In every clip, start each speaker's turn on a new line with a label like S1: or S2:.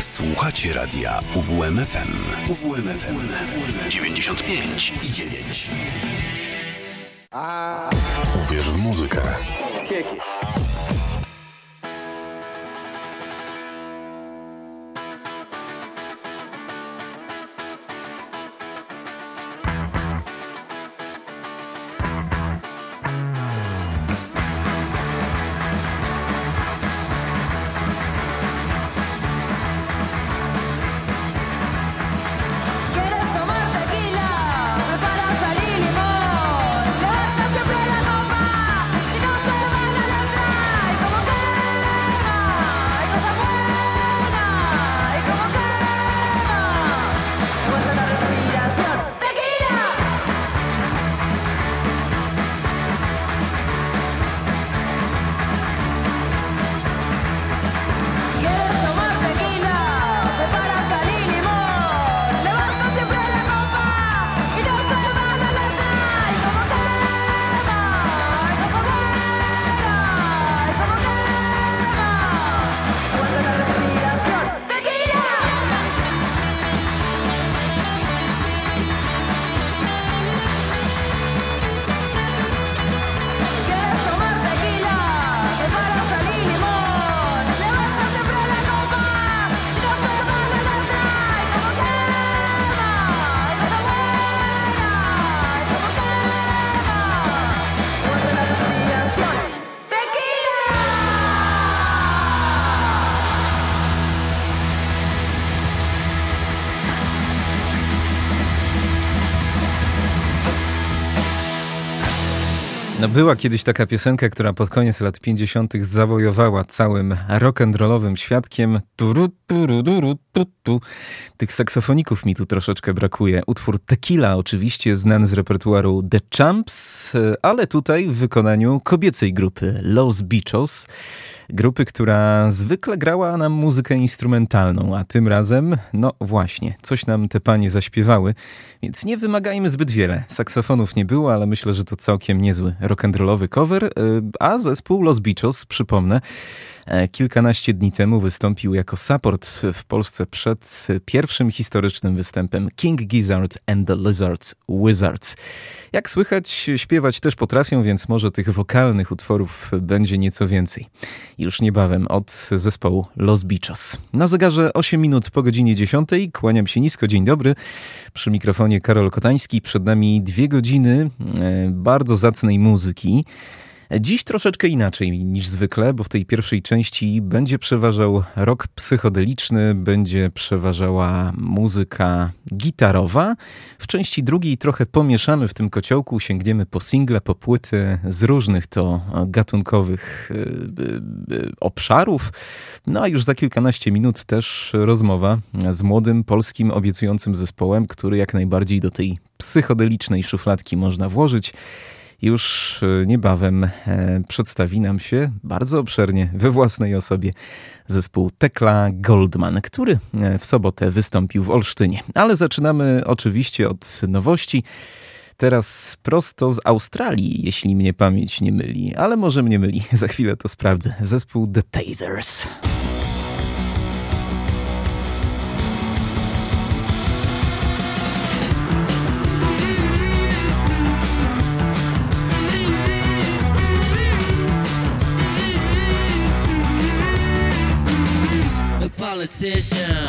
S1: Słuchacie radia UWMFM. UWMFM 95 i 9. Uwierz w muzykę.
S2: ¿Quieres
S3: była kiedyś taka piosenka, która pod koniec lat 50. zawojowała całym rock'n'rollowym świadkiem. Turu, turu, turu, tu, tu. Tych saksofoników mi tu troszeczkę brakuje. Utwór Tequila oczywiście znany z repertuaru The Champs, ale tutaj w wykonaniu kobiecej grupy Los Bichos. Grupy, która zwykle grała nam muzykę instrumentalną, a tym razem, no właśnie, coś nam te panie zaśpiewały, więc nie wymagajmy zbyt wiele. Saksofonów nie było, ale myślę, że to całkiem niezły rock'n'rollowy cover, y, a zespół Los Bichos, przypomnę, kilkanaście dni temu wystąpił jako support w Polsce przed pierwszym historycznym występem King Gizzard and the Lizard Wizards. Jak słychać, śpiewać też potrafią, więc może tych wokalnych utworów będzie nieco więcej. Już niebawem od zespołu Los Bichos. Na zegarze 8 minut po godzinie 10. Kłaniam się nisko, dzień dobry. Przy mikrofonie Karol Kotański. Przed nami dwie godziny e, bardzo zacnej muzyki. Dziś troszeczkę inaczej niż zwykle, bo w tej pierwszej części będzie przeważał rock psychodeliczny, będzie przeważała muzyka gitarowa. W części drugiej trochę pomieszamy w tym kociołku, sięgniemy po single, po płyty z różnych to gatunkowych y, y, y, obszarów. No a już za kilkanaście minut też rozmowa z młodym polskim obiecującym zespołem, który jak najbardziej do tej psychodelicznej szufladki można włożyć już e, niebawem e, przedstawi nam się bardzo obszernie we własnej osobie zespół Tekla Goldman, który e, w sobotę wystąpił w Olsztynie. Ale zaczynamy oczywiście od nowości. Teraz prosto z Australii, jeśli mnie pamięć nie myli, ale może mnie myli, za chwilę to sprawdzę. Zespół The Tasers.
S4: Politician,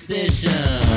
S4: superstition,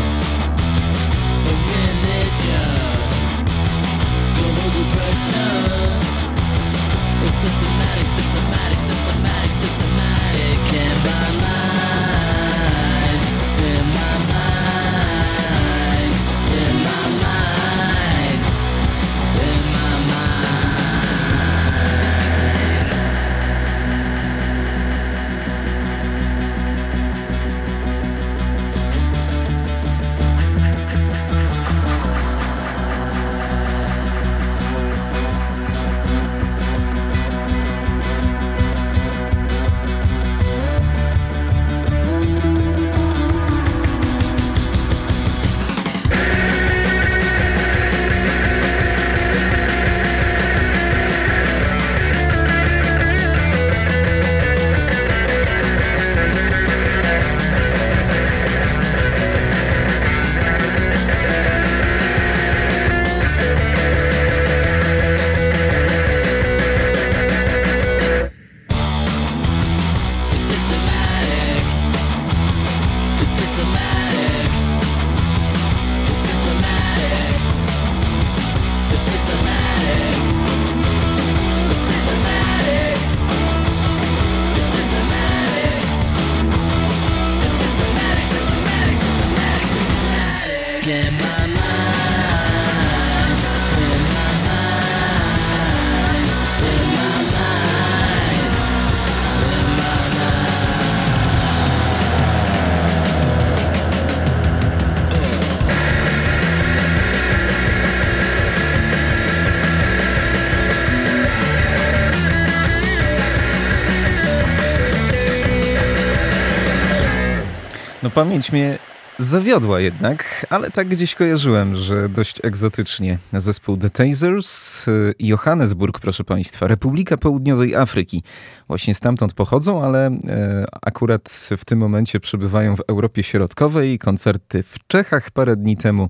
S4: pamięć mnie zawiodła jednak, ale tak gdzieś kojarzyłem, że dość egzotycznie. Zespół The Tasers, y, Johannesburg, proszę Państwa, Republika Południowej Afryki. Właśnie stamtąd pochodzą, ale e, akurat w tym momencie przebywają w Europie Środkowej. Koncerty w Czechach parę dni temu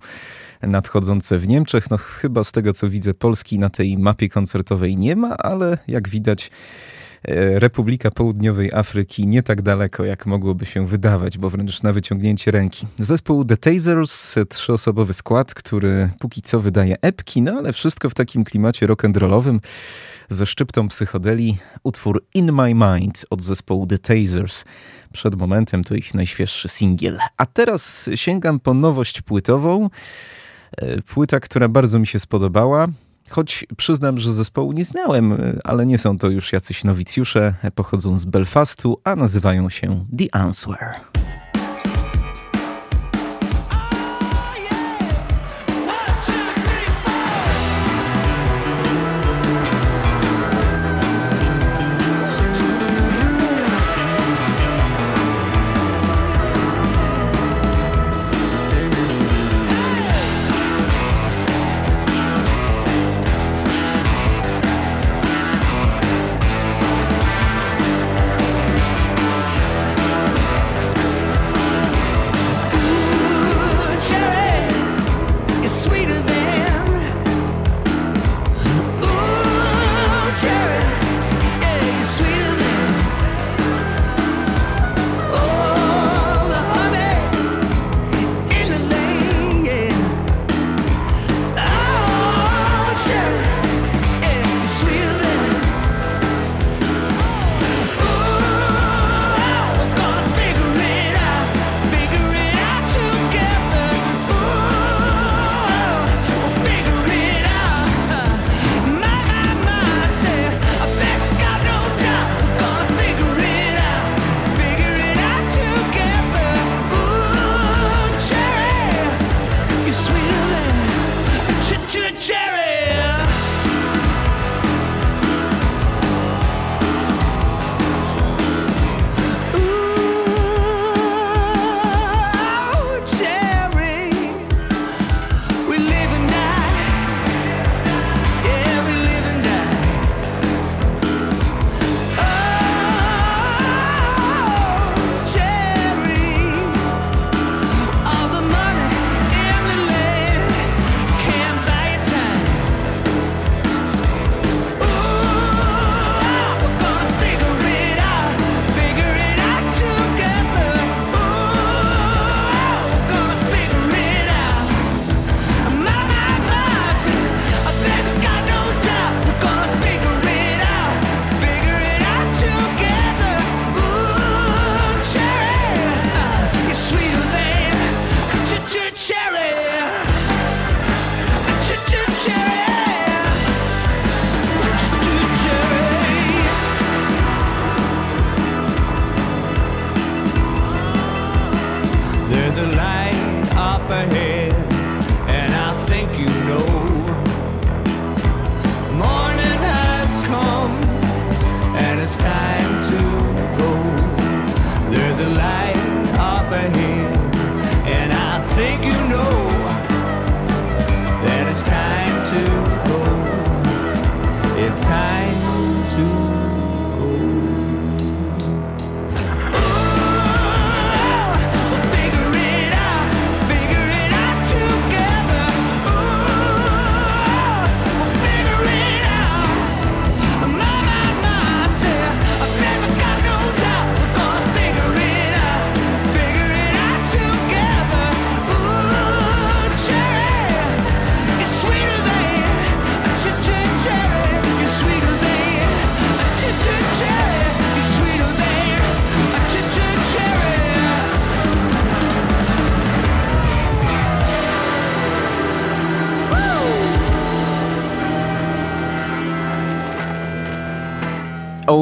S4: nadchodzące w Niemczech. No chyba z tego co widzę Polski na tej mapie koncertowej nie ma, ale jak widać Republika Południowej Afryki nie tak daleko, jak mogłoby się wydawać, bo wręcz na wyciągnięcie ręki. Zespół The Tasers, trzyosobowy skład, który póki co wydaje epki, no ale wszystko w takim klimacie rock'n'rollowym ze szczyptą psychodeli. Utwór In My Mind od zespołu The Tasers. Przed momentem to ich najświeższy singiel. A teraz sięgam po nowość płytową. E, Płyta, która bardzo mi się spodobała. Choć przyznam, że zespołu nie znałem, ale nie są to już jacyś nowicjusze, pochodzą z Belfastu, a nazywają się The Answer.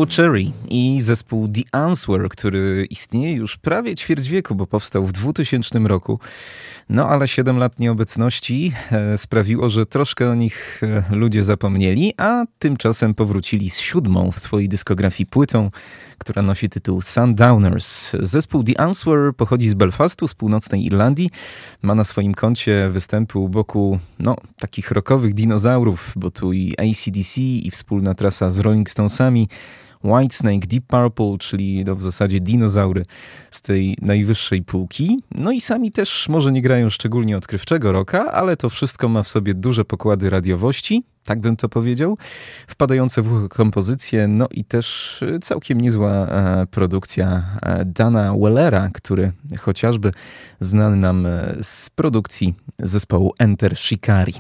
S3: Cherry i zespół The Answer, który istnieje już prawie ćwierć wieku, bo powstał w 2000 roku. No ale 7 lat nieobecności e, sprawiło, że troszkę o nich e, ludzie zapomnieli, a tymczasem powrócili z siódmą w swojej dyskografii płytą, która nosi tytuł Sundowners. Zespół The Answer pochodzi z Belfastu, z północnej Irlandii. Ma na swoim koncie występy u boku no, takich rockowych dinozaurów, bo tu i ACDC i wspólna trasa z Rolling Stonesami, Whitesnake, Deep Purple, czyli no w zasadzie dinozaury z tej najwyższej półki. No i sami też może nie grają szczególnie odkrywczego rocka, ale to wszystko ma w sobie duże pokłady radiowości, tak bym to powiedział, wpadające w ucho kompozycje, no i też e, całkiem niezła e, produkcja e, Dana Wellera, który chociażby znany nam z produkcji zespołu Enter Shikari.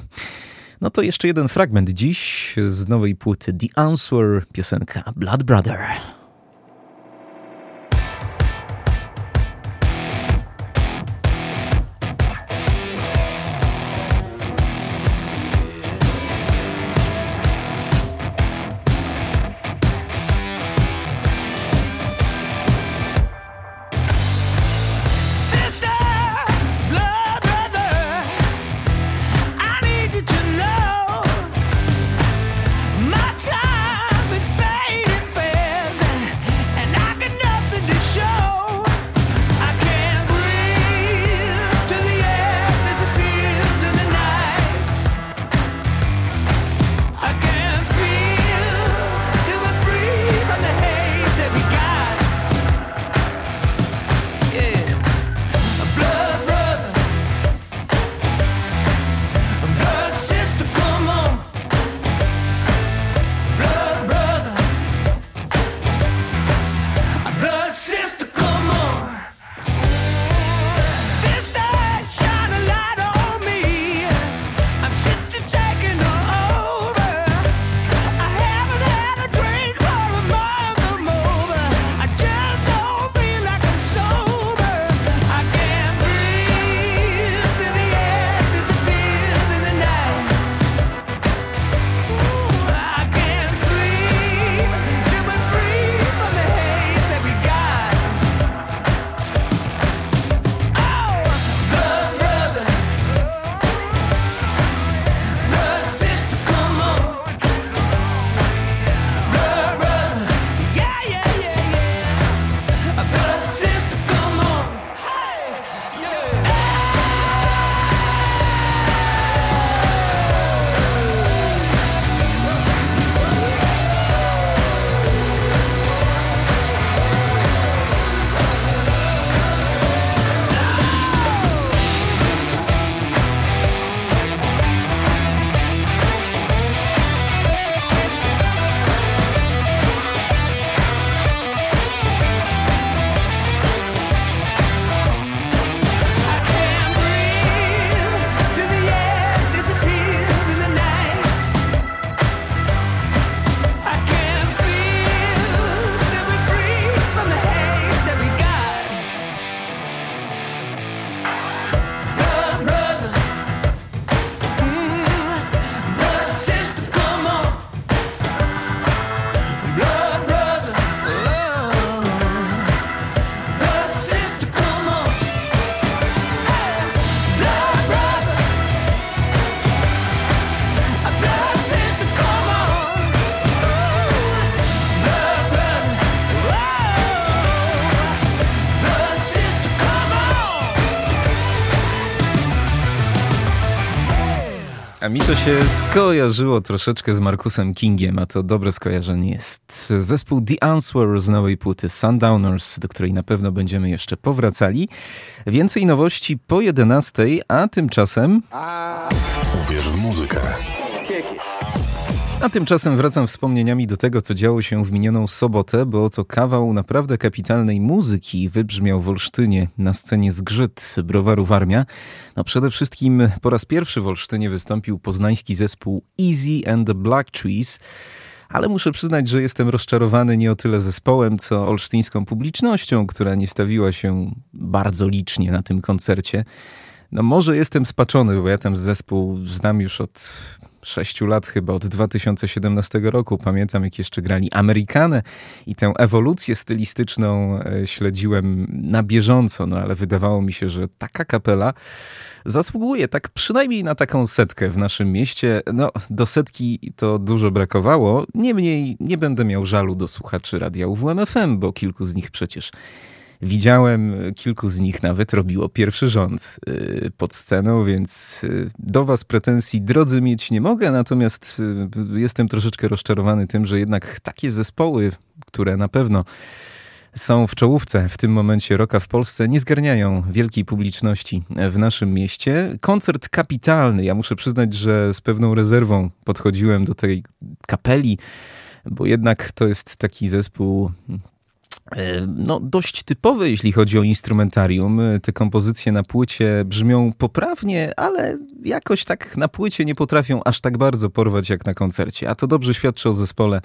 S3: No to jeszcze jeden fragment dziś z nowej płyty The Answer, piosenka Blood Brother. Mi to się skojarzyło troszeczkę z Markusem Kingiem, a to dobre skojarzenie jest. Zespół The Answer z nowej płyty Sundowners, do której na pewno będziemy jeszcze powracali. Więcej nowości po 11, a tymczasem...
S1: Uwierz w muzykę.
S3: A tymczasem wracam wspomnieniami do tego, co działo się w minioną sobotę, bo to kawał naprawdę kapitalnej muzyki wybrzmiał w Olsztynie na scenie Zgrzyt browaru Warmia. No przede wszystkim po raz pierwszy w Olsztynie wystąpił poznański zespół Easy and the Black Trees. Ale muszę przyznać, że jestem rozczarowany nie o tyle zespołem, co olsztyńską publicznością, która nie stawiła się bardzo licznie na tym koncercie. No może jestem spaczony, bo ja ten zespół znam już od sześciu lat chyba, od 2017 roku. Pamiętam, jak jeszcze grali Amerykanę i tę ewolucję stylistyczną e, śledziłem na bieżąco, no ale wydawało mi się, że taka kapela zasługuje tak przynajmniej na taką setkę w naszym mieście. No, do setki to dużo brakowało. Niemniej nie będę miał żalu do słuchaczy radia UWMFM, bo kilku z nich przecież widziałem, kilku z nich nawet robiło pierwszy rząd y, pod sceną, więc y, do was pretensji drodzy mieć nie mogę, natomiast jestem troszeczkę rozczarowany tym, że jednak takie zespoły, które na pewno są w czołówce w tym momencie roka w Polsce, nie zgarniają wielkiej publiczności w naszym mieście. Koncert kapitalny. Ja muszę przyznać, że z pewną rezerwą podchodziłem do tej kapeli, bo jednak to jest taki zespół e, no, dość typowy, jeśli chodzi o instrumentarium. Te kompozycje na płycie brzmią poprawnie, ale jakoś tak na płycie nie potrafią aż tak bardzo porwać jak na koncercie. A to dobrze świadczy o zespole,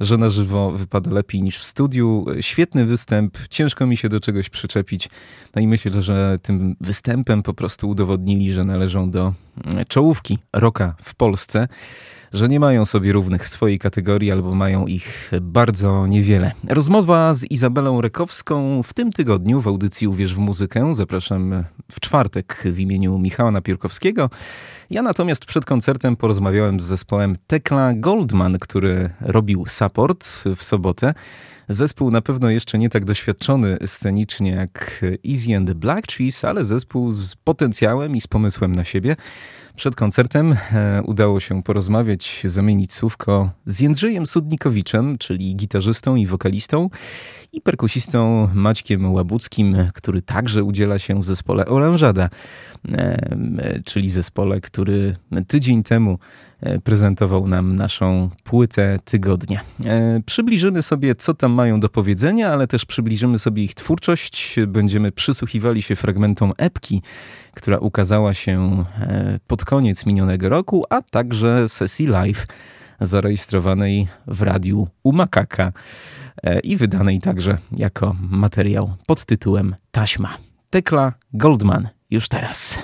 S3: że na żywo wypada lepiej niż w studiu. Świetny występ, ciężko mi się do czegoś przyczepić. No i myślę, że tym występem po prostu udowodnili, że należą do mm, czołówki roka w Polsce że nie mają sobie równych w swojej kategorii albo mają ich bardzo niewiele. Rozmowa z Izabelą Rekowską w tym tygodniu w audycji Uwierz w muzykę. Zapraszam w czwartek w imieniu Michała Napierkowskiego. Ja natomiast przed koncertem porozmawiałem z zespołem Tekla Goldman, który robił support w sobotę. Zespół na pewno jeszcze nie tak doświadczony scenicznie jak Easy and the Black Cheese, ale zespół z potencjałem i z pomysłem na siebie. Przed koncertem e, udało się porozmawiać, zamienić słówko z Jędrzejem Sudnikowiczem, czyli gitarzystą i wokalistą i perkusistą Maćkiem Łabuckim, który także udziela się w zespole Oranżada, e, czyli zespole, który tydzień temu e, prezentował nam naszą płytę tygodnia. E, Przybliżymy sobie, co tam mają do powiedzenia, ale też przybliżymy sobie ich twórczość. Będziemy przysłuchiwali się fragmentom epki, która ukazała się e, pod koniec minionego roku, a także sesji live zarejestrowanej w radiu u Makaka e, i wydanej także jako materiał pod tytułem Taśma. Tekla Goldman już teraz.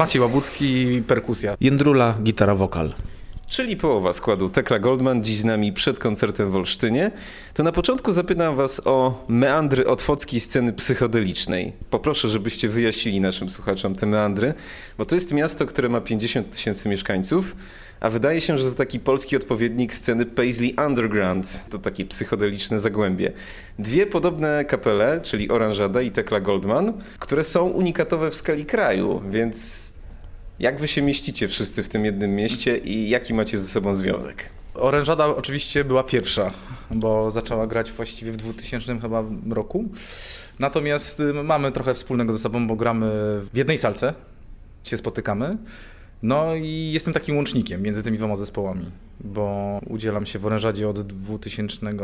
S5: Maciej Łabucki, perkusja.
S6: Jędrula, gitara, wokal.
S3: Czyli połowa składu Tekla Goldman, dziś z nami przed koncertem w Olsztynie. To na początku zapytam was o meandry otwockiej sceny psychodelicznej. Poproszę, żebyście wyjaśnili naszym słuchaczom te meandry, bo to jest miasto, które ma 50 tysięcy mieszkańców, a wydaje się, że to taki polski odpowiednik sceny Paisley Underground, to takie psychodeliczne zagłębie. Dwie podobne kapele, czyli Oranżada i Tekla Goldman, które są unikatowe w skali kraju, więc jak wy się mieścicie wszyscy w tym jednym mieście i jaki macie ze sobą związek?
S5: Orężada oczywiście była pierwsza, bo zaczęła grać właściwie w 2000 chyba roku. Natomiast y, mamy trochę wspólnego ze sobą, bo gramy w jednej salce, się spotykamy. No i jestem takim łącznikiem między tymi dwoma zespołami, bo udzielam się w Orężadzie od 2007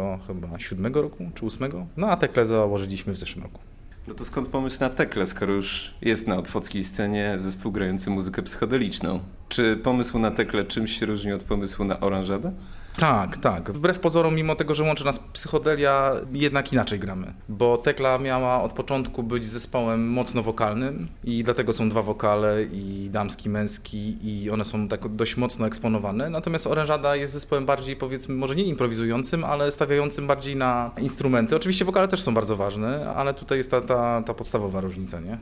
S5: roku czy 2008, no a Tekle założyliśmy w zeszłym roku.
S3: No to skąd pomysł na Tekle, skoro już jest na otwockiej scenie zespół grający muzykę psychodeliczną? Czy pomysł na Tekle czymś się różni od pomysłu na Oranżadę?
S5: Tak, tak. Wbrew pozorom, mimo tego, że łączy nas psychodelia, jednak inaczej gramy. Bo Tekla miała od początku być zespołem mocno wokalnym i dlatego są dwa wokale, i damski, męski, i one są tak dość mocno eksponowane. Natomiast Orężada jest zespołem bardziej, powiedzmy, może nie improwizującym, ale stawiającym bardziej na instrumenty. Oczywiście wokale też są bardzo ważne, ale tutaj jest ta, ta, ta podstawowa różnica, nie?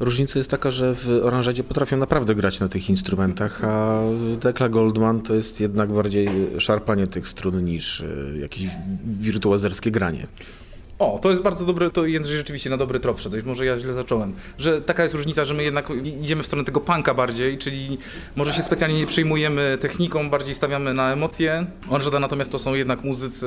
S6: Różnica jest taka, że w Oranżadzie potrafią naprawdę grać na tych instrumentach, a Tekla Goldman to jest jednak bardziej szarpanie tych strun niż e, jakieś wirtuazerskie granie.
S5: O, to jest bardzo dobre, to Jędrzej rzeczywiście na dobry trop wszedłeś, może ja źle zacząłem. Że taka jest różnica, że my jednak idziemy w stronę tego punka bardziej, czyli może się specjalnie nie przejmujemy techniką, bardziej stawiamy na emocje. Orżada natomiast to są jednak muzycy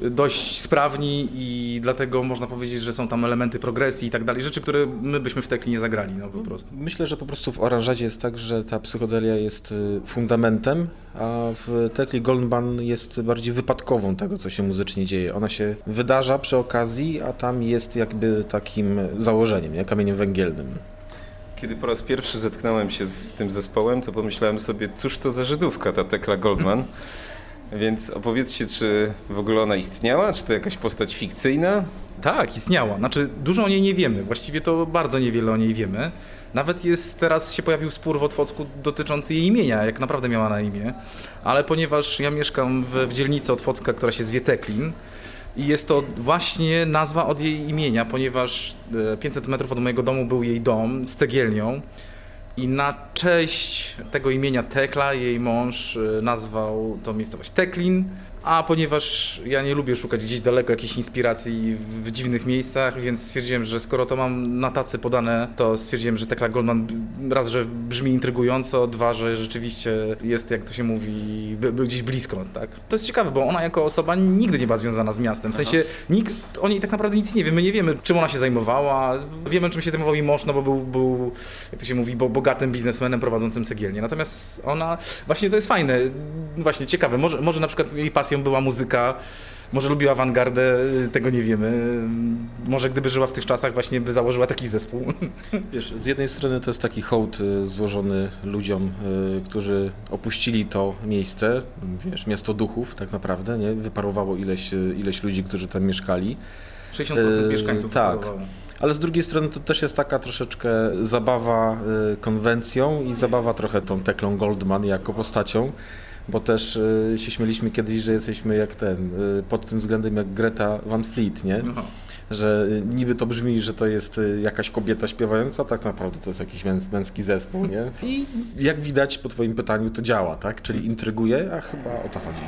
S5: dość sprawni i dlatego można powiedzieć, że są tam elementy progresji i tak dalej, rzeczy, które my byśmy w tekli nie zagrali, no po prostu.
S6: Myślę, że po prostu w Oranżadzie jest tak, że ta psychodelia jest y, fundamentem, a w Tekli Goldman jest bardziej wypadkową tego, co się muzycznie dzieje. Ona się wydarza przy okazji, a tam jest jakby takim założeniem, nie? kamieniem węgielnym.
S3: Kiedy po raz pierwszy zetknąłem się z tym zespołem, to pomyślałem sobie, cóż to za Żydówka, ta Tekla Goldman. Więc opowiedzcie, czy w ogóle ona istniała, czy to jakaś postać fikcyjna?
S5: Tak, istniała. Znaczy, dużo o niej nie wiemy. Właściwie to bardzo niewiele o niej wiemy. Nawet jest teraz się pojawił spór w Otwocku dotyczący jej imienia, jak naprawdę miała na imię. Ale ponieważ ja mieszkam w, w dzielnicy Otwocka, która się zwie Teklin, i jest to właśnie nazwa od jej imienia, ponieważ e, 500 metrów od mojego domu był jej dom z cegielnią. I na cześć tego imienia Tekla jej mąż e, nazwał tą miejscowość Teklin. A ponieważ ja nie lubię szukać gdzieś daleko jakichś inspiracji w dziwnych miejscach, więc stwierdziłem, że skoro to mam na tacy podane, to stwierdziłem, że Tekla Goldman raz, że brzmi intrygująco, dwa, że rzeczywiście jest, jak to się mówi, by, by gdzieś blisko, tak? To jest ciekawe, bo ona jako osoba nigdy nie była związana z miastem. W sensie nikt o niej tak naprawdę nic nie wie. My nie wiemy, czym ona się zajmowała. Wiemy, czym się zajmował jej mąż, no bo był, był jak to się mówi, bo bogatym biznesmenem prowadzącym cegielnię. Natomiast ona, właśnie to jest fajne, właśnie ciekawe. Może, może na przykład jej pasją była muzyka, może lubiła awangardę, tego nie wiemy. Może gdyby żyła w tych czasach, właśnie by założyła taki zespół.
S6: Wiesz, z jednej strony to jest taki hołd y, złożony ludziom, y, którzy opuścili to miejsce, wiesz, miasto duchów tak naprawdę, nie? Wyparowało ileś, y, ileś ludzi, którzy tam mieszkali.
S5: 60%
S6: E,
S5: mieszkańców
S6: tak.
S5: wyparowało.
S6: Ale z drugiej strony to też jest taka troszeczkę zabawa y, konwencją i zabawa trochę tą Teklą Goldman jako postacią, bo też y, się śmieliśmy kiedyś, że jesteśmy jak ten, y, pod tym względem jak Greta Van Fleet, nie?
S5: Aha.
S6: Że y, niby to brzmi, że to jest jakaś kobieta śpiewająca, tak naprawdę to jest jakiś męs- męski zespół, nie? I jak widać po twoim pytaniu to działa, tak? Czyli intryguje, a chyba o to chodzi.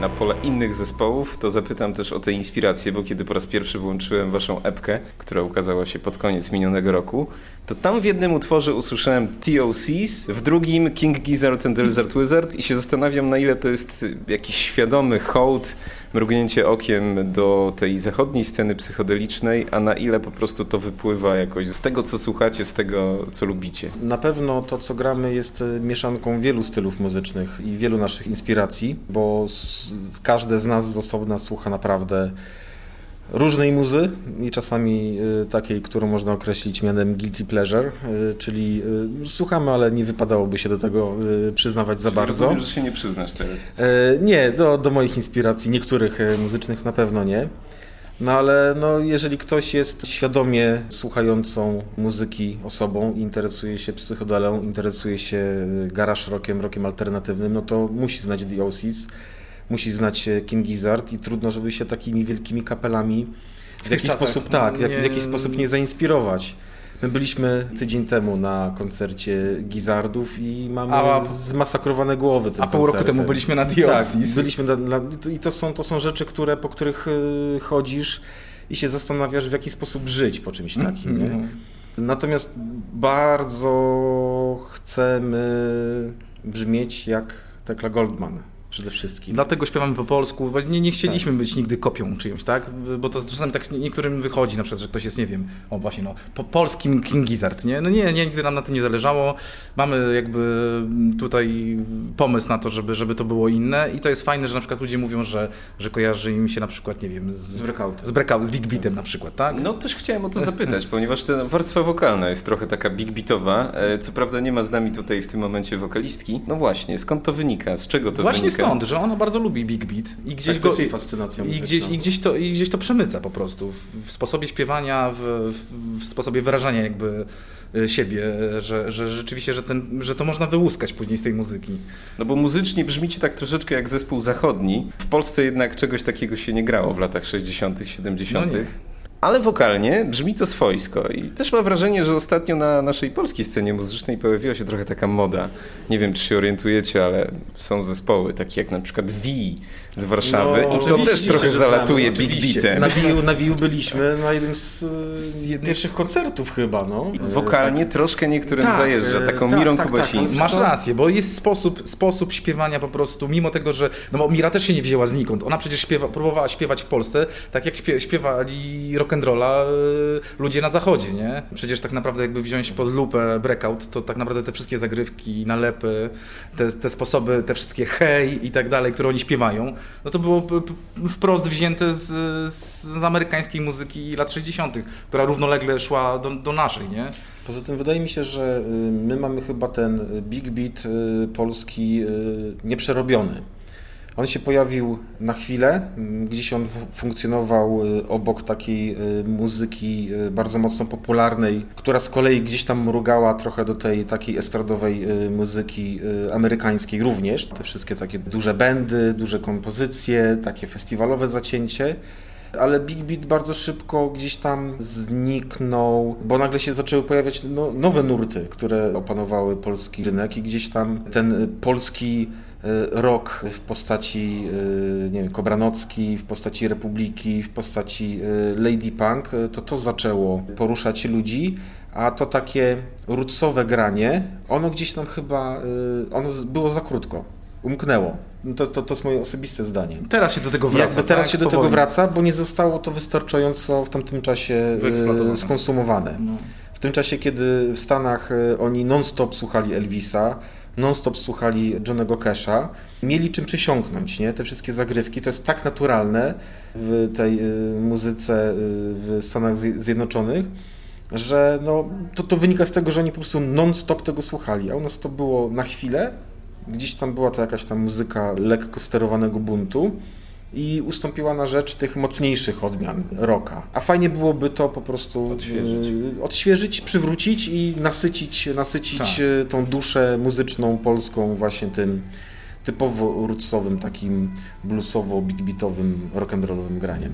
S3: Na pole innych zespołów, to zapytam też o te inspiracje, bo kiedy po raz pierwszy włączyłem waszą epkę, która ukazała się pod koniec minionego roku, to tam w jednym utworze usłyszałem TOCs, w drugim King Gizzard and the Lizard Wizard i się zastanawiam na ile to jest jakiś świadomy hołd, mrugnięcie okiem do tej zachodniej sceny psychodelicznej, a na ile po prostu to wypływa jakoś z tego, co słuchacie, z tego, co lubicie.
S6: Na pewno to, co gramy, jest e, mieszanką wielu stylów muzycznych i wielu naszych inspiracji, bo każde z nas z osobna słucha naprawdę różnej muzy i czasami y, takiej, którą można określić mianem guilty pleasure, y, czyli y, słuchamy, ale nie wypadałoby się do tego przyznawać za bardzo.
S3: Rozumiem, że się nie przyznasz teraz.
S6: E, Nie, do, do moich inspiracji, niektórych e, muzycznych na pewno nie. No ale no, jeżeli ktoś jest świadomie słuchającą muzyki osobą, interesuje się psychodelą, interesuje się garage rockiem, rockiem alternatywnym, no to musi znać The Oasis, musi znać King Gizzard i trudno, żeby się takimi wielkimi kapelami w,
S5: tych
S6: jakiś sposób, tak, w, jak, w jakiś sposób nie zainspirować. My byliśmy tydzień temu na koncercie Gizzardów i mamy
S5: A-
S6: zmasakrowane głowy tym
S5: A pół roku temu byliśmy na
S6: Tak,
S5: Diosis.
S6: byliśmy na, na, i to są, to są rzeczy, które, po których y, chodzisz i się zastanawiasz, w jaki sposób żyć po czymś takim. Nie?
S5: Mhm.
S6: Natomiast bardzo chcemy brzmieć jak Tekla Goldman przede wszystkim.
S5: Dlatego śpiewamy po polsku. Właśnie Nie, nie chcieliśmy być nigdy kopią czyjąś, tak? Bo to czasami tak niektórym wychodzi, na przykład, że ktoś jest, nie wiem, o właśnie, no, po polskim King Gizzard, nie? No nie, nie, nigdy nam na tym nie zależało. Mamy jakby tutaj pomysł na to, żeby, żeby to było inne i to jest fajne, że na przykład ludzie mówią, że, że kojarzy im się na przykład, nie wiem, z,
S6: Z Breakoutem.
S5: z, breakout, z Big Beatem na przykład, tak?
S3: No też chciałem o to zapytać, ponieważ ta warstwa wokalna jest trochę taka big beatowa. E, Co prawda nie ma z nami tutaj w tym momencie wokalistki. No właśnie, skąd to wynika? Z czego to
S5: Właśnie
S3: wynika?
S5: Stąd, że ona bardzo lubi Big Beat i gdzieś
S6: Tak,
S5: go...
S6: to jest jej fascynacja
S5: I gdzieś, i, gdzieś to, I gdzieś to przemyca po prostu w, w sposobie śpiewania, w, w, w sposobie wyrażania jakby y, siebie, że, że rzeczywiście, że, ten, że to można wyłuskać później z tej muzyki.
S3: No bo muzycznie brzmicie tak troszeczkę jak zespół zachodni. W Polsce jednak czegoś takiego się nie grało w latach 60., 70.
S5: No.
S3: Ale wokalnie brzmi to swojsko i też mam wrażenie, że ostatnio na naszej polskiej scenie muzycznej pojawiła się trochę taka moda. Nie wiem, czy się orientujecie, ale są zespoły takie jak na przykład V z Warszawy
S6: No,
S3: i to też trochę zalatuje Big. Beatem.
S6: Na Wiu, na Wiu byliśmy na jednym z, z
S5: jednych-
S6: pierwszych koncertów chyba, no.
S3: Wokalnie troszkę niektórym
S6: Tak,
S3: zajeżdża,
S6: e,
S3: taką
S6: tak,
S3: Mirą
S6: tak, tak,
S3: Kubasińską.
S5: Masz
S6: to-
S5: rację, bo jest sposób, sposób śpiewania po prostu, mimo tego, że. No bo Mira też się nie wzięła znikąd. Ona przecież śpiewa, próbowała śpiewać w Polsce, tak jak śpie, śpiewali rock'n'rolla ludzie na zachodzie, nie? Przecież tak naprawdę, jakby wziąć pod lupę breakout, to tak naprawdę te wszystkie zagrywki, nalepy, te, te sposoby, te wszystkie hej i tak dalej, które oni śpiewają, no to było wprost wzięte z, z amerykańskiej muzyki lat 60., która równolegle szła do, do naszej, nie?
S6: Poza tym wydaje mi się, że y, my mamy chyba ten y, big beat y, polski nieprzerobiony. On się pojawił na chwilę, mm, gdzieś on funkcjonował y, obok takiej y, muzyki y, bardzo mocno popularnej, która z kolei gdzieś tam mrugała trochę do tej takiej estradowej muzyki amerykańskiej również. Te wszystkie takie duże bendy, duże kompozycje, takie festiwalowe zacięcie. Ale Big Beat bardzo szybko gdzieś tam zniknął, bo nagle się zaczęły pojawiać no, nowe nurty, które opanowały polski rynek i gdzieś tam ten polski y, rock w postaci, y, nie wiem, Kobranocki, w postaci Republiki, w postaci y, Lady Punk, to to zaczęło poruszać ludzi, a to takie rootsowe granie, ono gdzieś tam chyba, ono było za krótko, umknęło. No To, to, to jest moje osobiste zdanie.
S5: Teraz się do tego wraca.
S6: Jakby teraz
S5: tak?
S6: się do tego
S5: Powoli.
S6: wraca, bo nie zostało to wystarczająco w tamtym czasie skonsumowane.
S5: No.
S6: W tym czasie, kiedy w Stanach oni non-stop słuchali Elvisa, non-stop słuchali Johnego Casha, mieli czym przysiągnąć, nie? Te wszystkie zagrywki, to jest tak naturalne w tej e, muzyce e, w Stanach Zje- Zjednoczonych, że no, to, to wynika z tego, że oni po prostu non-stop tego słuchali, a u nas to było na chwilę, gdzieś tam była to jakaś tam muzyka lekko sterowanego buntu i ustąpiła na rzecz tych mocniejszych odmian rocka. A fajnie byłoby to po prostu
S3: Odświeżyć.
S6: y, odświeżyć przywrócić i nasycić, nasycić
S5: Tak.
S6: y, tą duszę muzyczną polską właśnie tym typowo rootsowym, takim bluesowo-big beatowym, rock'n'rollowym graniem.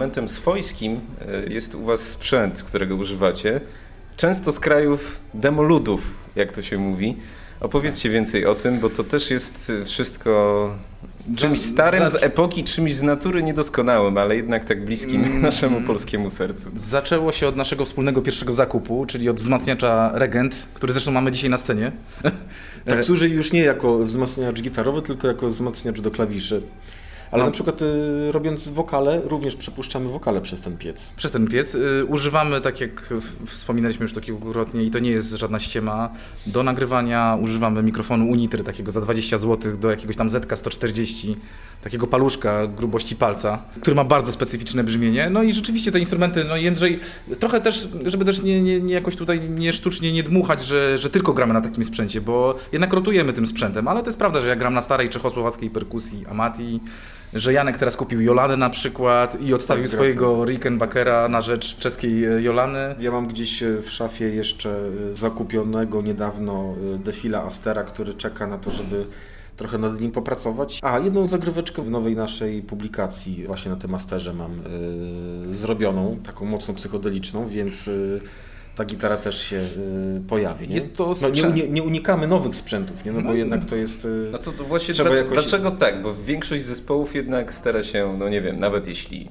S3: Elementem swojskim e, jest u Was sprzęt, którego używacie. Często z krajów demoludów, jak to się mówi. Opowiedzcie więcej o tym, bo to też jest e, wszystko czymś starym z epoki, czymś z natury niedoskonałym, ale jednak tak bliskim
S5: Mm.
S3: naszemu polskiemu sercu.
S5: Zaczęło się od naszego wspólnego pierwszego zakupu, czyli od wzmacniacza Regent, który zresztą mamy dzisiaj na scenie.
S6: Tak służy już nie jako wzmacniacz gitarowy, tylko jako wzmacniacz do klawiszy. Ale
S5: No.
S6: na przykład y, robiąc wokale, również przepuszczamy wokale przez ten piec.
S5: Przez ten piec y, używamy, tak jak wspominaliśmy już to kilkukrotnie, i to nie jest żadna ściema, do nagrywania używamy mikrofonu Unitry, takiego za 20 zł do jakiegoś tam ZK-140, takiego paluszka grubości palca, który ma bardzo specyficzne brzmienie. No i rzeczywiście te instrumenty, no Jędrzej, trochę też, żeby też nie, nie, nie jakoś tutaj nie sztucznie nie dmuchać, że, że tylko gramy na takim sprzęcie, bo jednak rotujemy tym sprzętem, ale to jest prawda, że ja gram na starej czechosłowackiej perkusji Amati, że Janek teraz kupił Jolanę na przykład i odstawił
S6: Tak,
S5: swojego Rickenbackera na rzecz czeskiej e, Jolany.
S6: Ja mam gdzieś e, w szafie jeszcze e, zakupionego niedawno defila Astera, który czeka na to, żeby trochę nad nim popracować. A, jedną zagryweczkę w nowej naszej publikacji właśnie na tym Asterze mam e, zrobioną, taką mocno psychodeliczną, więc e, ta gitara też się e, pojawi. Nie?
S5: Jest to
S6: no, nie, nie, nie unikamy nowych sprzętów, nie? No, bo jednak to jest... e,
S3: No to właśnie dlaczego,
S6: jakoś-
S3: dlaczego tak? Bo większość zespołów jednak stara się, no nie wiem, nawet jeśli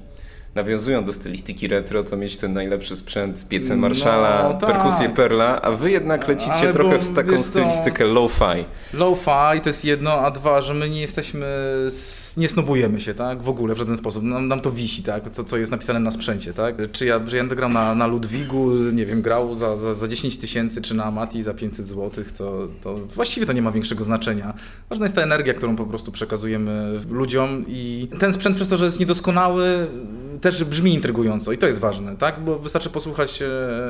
S3: nawiązują do stylistyki retro, to mieć ten najlepszy sprzęt, piecen
S5: No,
S3: Marszala,
S5: tak.
S3: perkusję Perla, a wy jednak lecicie
S5: Ale
S3: trochę
S5: bo
S3: w taką stylistykę low-fi.
S5: Low-fi to jest jedno, a dwa, że my nie jesteśmy, nie snobujemy się, tak? W ogóle w żaden sposób. Nam, nam to wisi, tak? Co, co jest napisane na sprzęcie, tak? Czy ja, że ja gram na, na Ludwigu, nie wiem, grał za, za, za 10 tysięcy, czy na Amati za 500 zł, to, to właściwie to nie ma większego znaczenia. Ważna jest ta energia, którą po prostu przekazujemy ludziom i ten sprzęt przez to, że jest niedoskonały, też brzmi intrygująco i to jest ważne, tak? Bo wystarczy posłuchać e,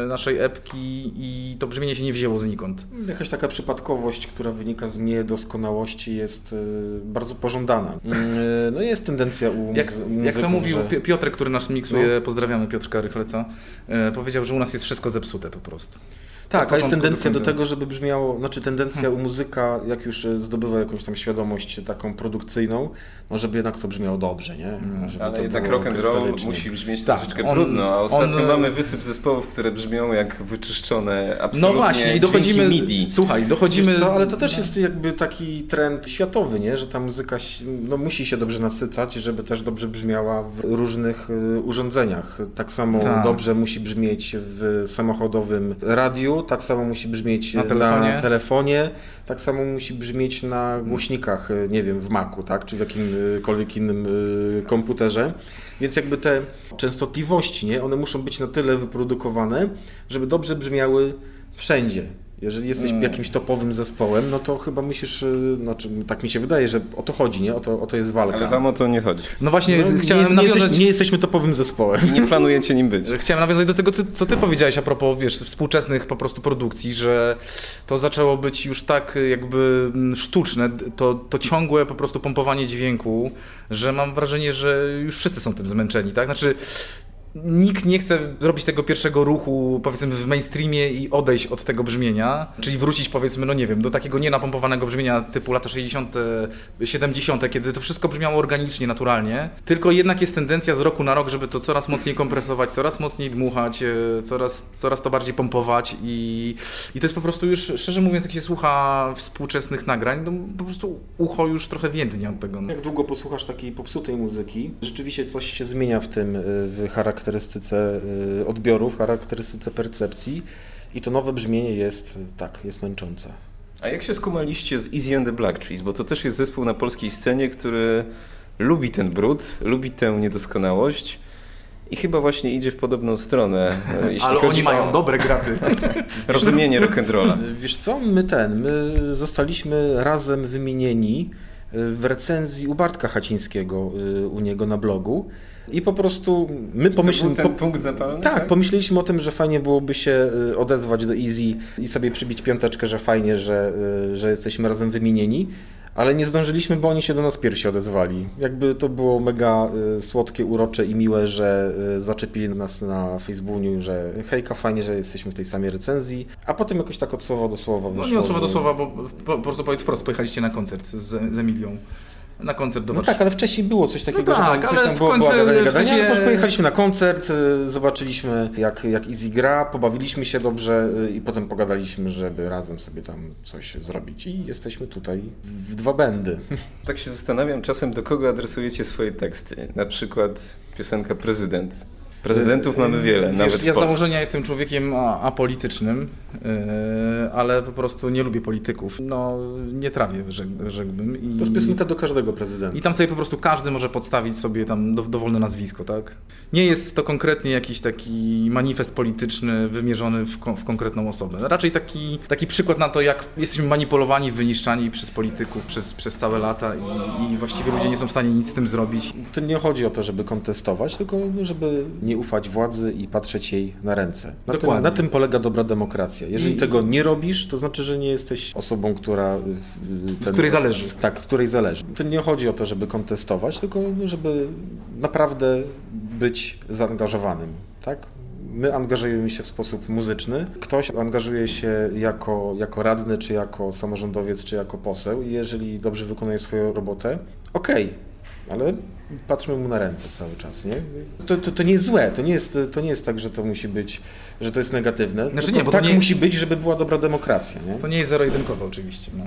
S5: naszej epki i to brzmienie się nie wzięło znikąd.
S6: Jakaś taka przypadkowość, która wynika z niedoskonałości jest e, bardzo pożądana. Mm, e, No jest tendencja u
S5: Jak,
S6: muzy-
S5: jak to
S6: muzyków,
S5: mówił
S6: że-
S5: Pi- Piotrek, który nas miksuje, pozdrawiamy Piotrka Rychleca, powiedział, że u nas jest wszystko zepsute po prostu.
S6: Tak, a jest
S5: do
S6: tendencja do,
S5: końca.
S6: tego, żeby brzmiało, znaczy tendencja u muzyka, jak już e, zdobywa jakąś tam świadomość taką produkcyjną, no żeby jednak to brzmiało dobrze, nie? Żeby
S3: Ale
S6: to
S3: jednak rock and roll musi brzmieć
S5: Tak,
S3: troszeczkę
S5: on-
S3: brudno, a ostatnio
S5: on-
S3: mamy wysyp zespołów, które brzmią jak wyczyszczone absolutnie
S5: No właśnie, i dochodzimy.
S3: MIDI.
S5: Słuchaj, dochodzimy.
S6: Co, ale to też jest jakby taki trend światowy, nie? że ta muzyka no, musi się dobrze nasycać, żeby też dobrze brzmiała w różnych y, urządzeniach. Tak samo
S5: Tak.
S6: dobrze musi brzmieć w samochodowym radiu, tak samo musi brzmieć
S5: Na
S6: na
S5: telefonie.
S6: telefonie, tak samo musi brzmieć na głośnikach, y, nie wiem, w Macu, tak? czy w jakimkolwiek innym y, komputerze. Więc jakby te częstotliwości, nie? one muszą być na tyle wyprodukowane, żeby dobrze brzmiały wszędzie. Jeżeli jesteś
S5: Mm.
S6: jakimś topowym zespołem, no to chyba musisz, y, znaczy tak mi się wydaje, że o to chodzi, nie? O to, o to jest walka.
S3: Ale wam o to nie chodzi.
S5: No właśnie,
S6: No,
S5: chciałem
S6: nie, nie,
S5: nawiązać.
S6: jesteś, nie jesteśmy topowym zespołem.
S3: I nie planujecie nim być.
S5: Chciałem nawiązać do tego, co, co ty powiedziałeś a propos, wiesz, współczesnych po prostu produkcji, że to zaczęło być już tak jakby mm, sztuczne, to, to ciągłe po prostu pompowanie dźwięku, że mam wrażenie, że już wszyscy są tym zmęczeni, tak? Znaczy, nikt nie chce zrobić tego pierwszego ruchu, powiedzmy, w mainstreamie i odejść od tego brzmienia, czyli wrócić, powiedzmy, no nie wiem, do takiego nienapompowanego brzmienia typu lata 60., 70., kiedy to wszystko brzmiało organicznie, naturalnie, tylko jednak jest tendencja z roku na rok, żeby to coraz mocniej kompresować, coraz mocniej dmuchać, e, coraz, coraz to bardziej pompować i, i to jest po prostu już, szczerze mówiąc, jak się słucha współczesnych nagrań, to po prostu ucho już trochę więdnie od tego. No.
S6: Jak długo posłuchasz takiej popsutej muzyki, rzeczywiście coś się zmienia w tym, y, w charakterystyce y, odbioru, w charakterystyce percepcji i to nowe brzmienie jest, y, tak, jest męczące.
S3: A jak się skumaliście z Easy and the Black Trees? Bo to też jest zespół na polskiej scenie, który lubi ten brud, lubi tę niedoskonałość i chyba właśnie idzie w podobną stronę, e, jeśli
S5: Ale oni mają
S3: o
S5: dobre graty.
S3: rozumienie rock'n'rolla.
S6: Wiesz co, my ten, my zostaliśmy razem wymienieni y, w recenzji u Bartka Hacińskiego y, u niego na blogu i po prostu my pomyśleliśmy...
S3: był ten punkt zapalny?
S6: Tak, pomyśleliśmy o tym, że fajnie byłoby się y, odezwać do Easy i sobie przybić piąteczkę, że fajnie, że, y, że jesteśmy razem wymienieni, ale nie zdążyliśmy, bo oni się do nas pierwsi odezwali. Jakby to było mega y, słodkie, urocze i miłe, że zaczepili nas na Facebooku, że hejka, fajnie, że jesteśmy w tej samej recenzji, a potem jakoś tak od słowa do słowa
S5: No nie od słowa do słowa, bo po, po prostu powiedz wprost, pojechaliście na koncert z, z Emilią.
S7: Na koncert do
S6: No
S7: Warszawy.
S6: tak, ale wcześniej było coś takiego,
S7: No
S6: że tam,
S7: tak,
S6: coś
S7: ale
S6: tam
S7: w
S6: było,
S7: końcu, w sensie-
S6: ale potem pojechaliśmy na koncert, y, zobaczyliśmy jak, jak Easy gra, pobawiliśmy się dobrze y, i potem pogadaliśmy, żeby razem sobie tam coś zrobić i jesteśmy tutaj w dwa będy.
S3: Tak się zastanawiam czasem, do kogo adresujecie swoje teksty. Na przykład piosenka Prezydent. Prezydentów mamy wiele,
S7: Wiesz,
S3: nawet w
S7: ja z założenia jestem człowiekiem apolitycznym, yy, ale po prostu nie lubię polityków. No, nie trawię, rzek, rzekłbym. I,
S6: To jest piosenka do każdego prezydenta.
S7: I tam sobie po prostu każdy może podstawić sobie tam do, dowolne nazwisko, tak? Nie jest to konkretnie jakiś taki manifest polityczny wymierzony w, ko- w konkretną osobę. Raczej taki, taki przykład na to, jak jesteśmy manipulowani, wyniszczani przez polityków przez, przez całe lata i, i właściwie ludzie nie są w stanie nic z tym zrobić.
S6: To nie chodzi o to, żeby kontestować, tylko żeby nie ufać władzy i patrzeć jej na ręce. Na, tym, na tym polega dobra demokracja. Jeżeli
S7: I-
S6: tego nie robisz, to znaczy, że nie jesteś osobą, która... Ten,
S7: której zależy.
S6: Tak, której zależy. To nie chodzi o to, żeby kontestować, tylko żeby naprawdę być zaangażowanym. Tak? My angażujemy się w sposób muzyczny. Ktoś angażuje się jako, jako radny, czy jako samorządowiec, czy jako poseł i jeżeli dobrze wykonuje swoją robotę, okej, ale patrzmy mu na ręce cały czas, nie? To, to, to nie jest złe, to nie jest, to nie jest tak, że to musi być, że to jest negatywne.
S7: Znaczy nie, bo to
S6: tak
S7: nie-
S6: musi być, żeby była dobra demokracja, nie?
S7: To nie jest zero-jedynkowe oczywiście. No.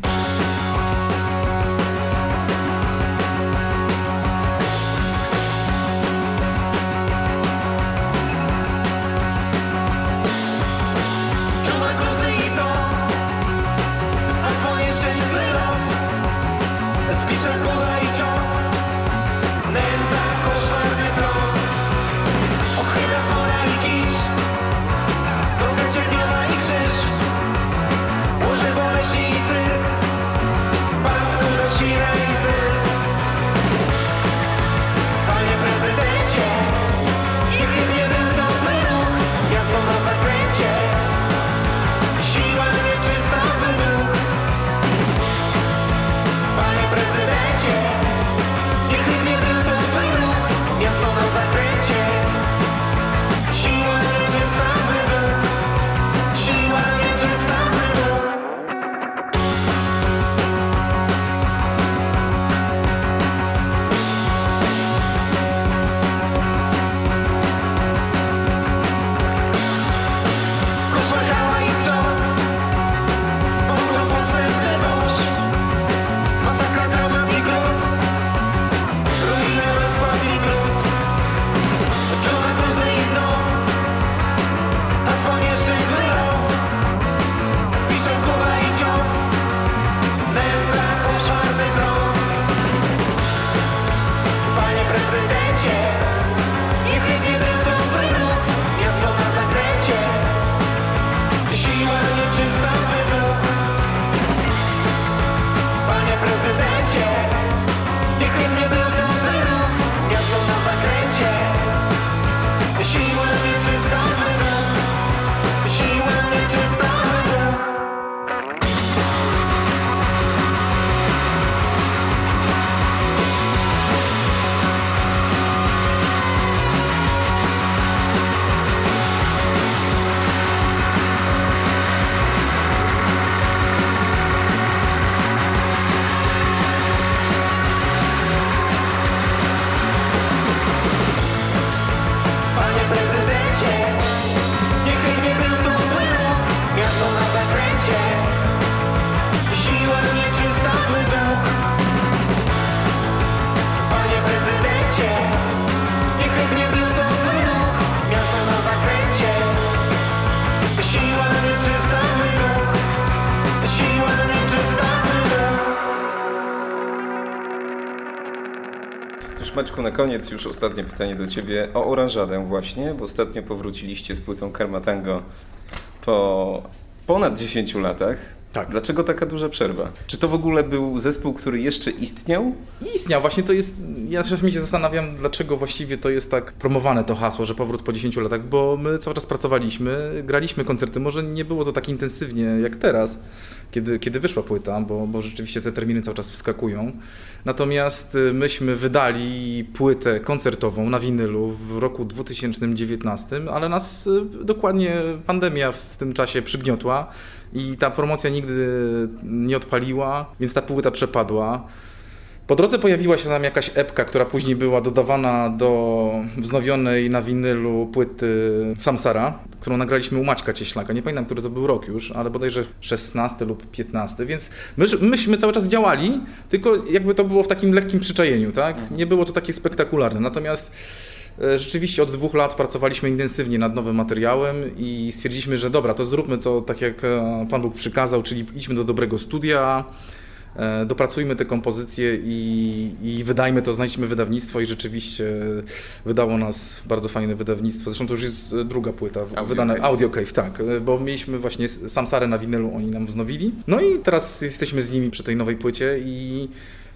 S3: Koniec już ostatnie pytanie do Ciebie o oranżadę właśnie, bo ostatnio powróciliście z płytą Karma Tango po ponad 10 latach.
S7: Tak.
S3: Dlaczego taka duża przerwa? Czy to w ogóle był zespół, który jeszcze istniał?
S7: Istniał, właśnie to jest, ja czasami się zastanawiam, dlaczego właściwie to jest tak promowane to hasło, że powrót po 10 latach, bo my cały czas pracowaliśmy, graliśmy koncerty, może nie było to tak intensywnie jak teraz, kiedy, kiedy wyszła płyta, bo, bo rzeczywiście te terminy cały czas wskakują. Natomiast y, myśmy wydali płytę koncertową na winylu w roku 2019, ale nas y, dokładnie pandemia w tym czasie przygniotła i ta promocja nigdy nie odpaliła, więc ta płyta przepadła.
S5: Po drodze pojawiła się tam jakaś epka, która później była dodawana do wznowionej na winylu płyty Samsara, którą nagraliśmy u Maćka Cieślaka. Nie pamiętam, który to był rok już, ale bodajże 16 lub 15, więc my, myśmy cały czas działali, tylko jakby to było w takim lekkim przyczajeniu, tak? Nie było to takie spektakularne. Natomiast e, Rzeczywiście od dwóch lat pracowaliśmy intensywnie nad nowym materiałem i stwierdziliśmy, że dobra, to zróbmy to tak jak e, Pan Bóg przykazał, czyli idźmy do dobrego studia, dopracujmy te kompozycje i, i wydajmy to, znajdźmy wydawnictwo i rzeczywiście wydało nas bardzo fajne wydawnictwo. Zresztą to już jest druga płyta
S8: Audio
S5: wydana
S8: Cave.
S5: Audio Cave, tak, e, bo mieliśmy właśnie Samsarę na winylu, oni nam wznowili. No i teraz jesteśmy z nimi przy tej nowej płycie i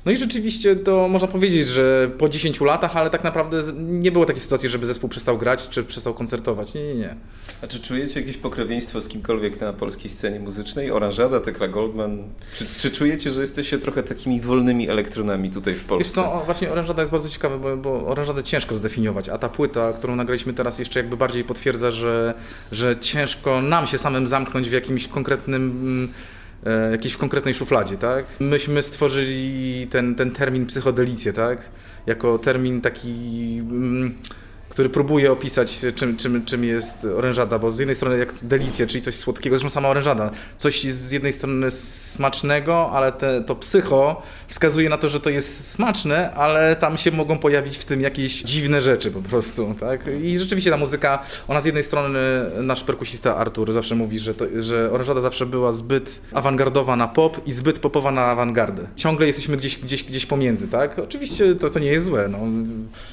S5: no i rzeczywiście to można powiedzieć, że po 10 latach, ale tak naprawdę nie było takiej sytuacji, żeby zespół przestał grać czy przestał koncertować. Nie, nie, nie.
S8: A czy czujecie jakieś pokrewieństwo z kimkolwiek na polskiej scenie muzycznej? Oranżada, Tekla Goldman? Czy, czy czujecie, że jesteście trochę takimi wolnymi elektronami tutaj w
S5: Wiesz
S8: Polsce?
S5: co, o, właśnie Oranżada jest bardzo ciekawa, bo, bo Oranżadę ciężko zdefiniować, a ta płyta, którą nagraliśmy teraz jeszcze jakby bardziej potwierdza, że, że ciężko nam się samym zamknąć w jakimś konkretnym e, jakiejś konkretnej szufladzie, tak? Myśmy stworzyli ten, ten termin psychodelicję, tak? Jako termin taki, mm, który próbuje opisać, czym, czym, czym jest orężada, bo z jednej strony jak delicja, czyli coś słodkiego, zresztą sama orężada, coś z jednej strony smacznego, ale te, to psycho wskazuje na to, że to jest smaczne, ale tam się mogą pojawić w tym jakieś dziwne rzeczy po prostu, tak? I rzeczywiście ta muzyka, ona z jednej strony, nasz perkusista Artur zawsze mówi, że, to, że orężada zawsze była zbyt awangardowa na pop i zbyt popowa na awangardę. Ciągle jesteśmy gdzieś, gdzieś, gdzieś pomiędzy, tak? Oczywiście to, to nie jest złe, no.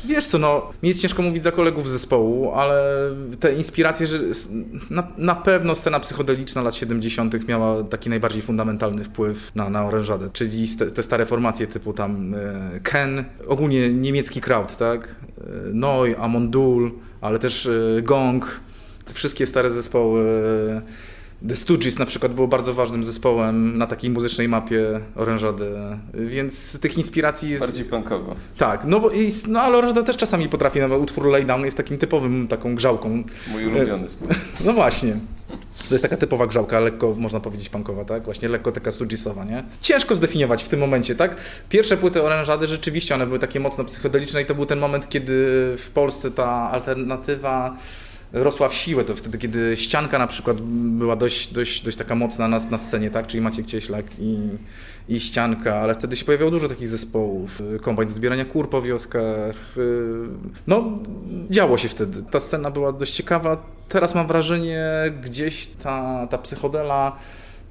S5: Wiesz co, no, mi jest ciężko mówić za kolegów z zespołu, ale te inspiracje, że na, na pewno scena psychodeliczna lat 70. miała taki najbardziej fundamentalny wpływ na, na orężadę, czyli te stare formacje typu tam e, Ken, ogólnie niemiecki crowd, tak? E, Neu, Amondul, ale też e, Gong, te wszystkie stare zespoły. E, The Stooges na przykład było bardzo ważnym zespołem na takiej muzycznej mapie orężady, więc tych inspiracji jest...
S8: Bardziej punkowo.
S5: Tak, no, bo i, no ale orężada też czasami potrafi, bo utwór Lay Down jest takim typowym taką grzałką.
S8: Mój ulubiony spór.
S5: No właśnie. To jest taka typowa grzałka, lekko można powiedzieć punkowa, tak? Właśnie lekko taka Stoogesowa, nie? Ciężko zdefiniować w tym momencie, tak? Pierwsze płyty orężady rzeczywiście one były takie mocno psychodeliczne i to był ten moment, kiedy w Polsce ta alternatywa rosła w siłę, to wtedy, kiedy ścianka na przykład była dość, dość, dość taka mocna na, na scenie, tak? Czyli Maciek Cieślak i, i ścianka, ale wtedy się pojawiało dużo takich zespołów. Kombajn do zbierania kur po wioskach. yy, No, działo się wtedy. Ta scena była dość ciekawa. Teraz mam wrażenie, gdzieś ta, ta psychodela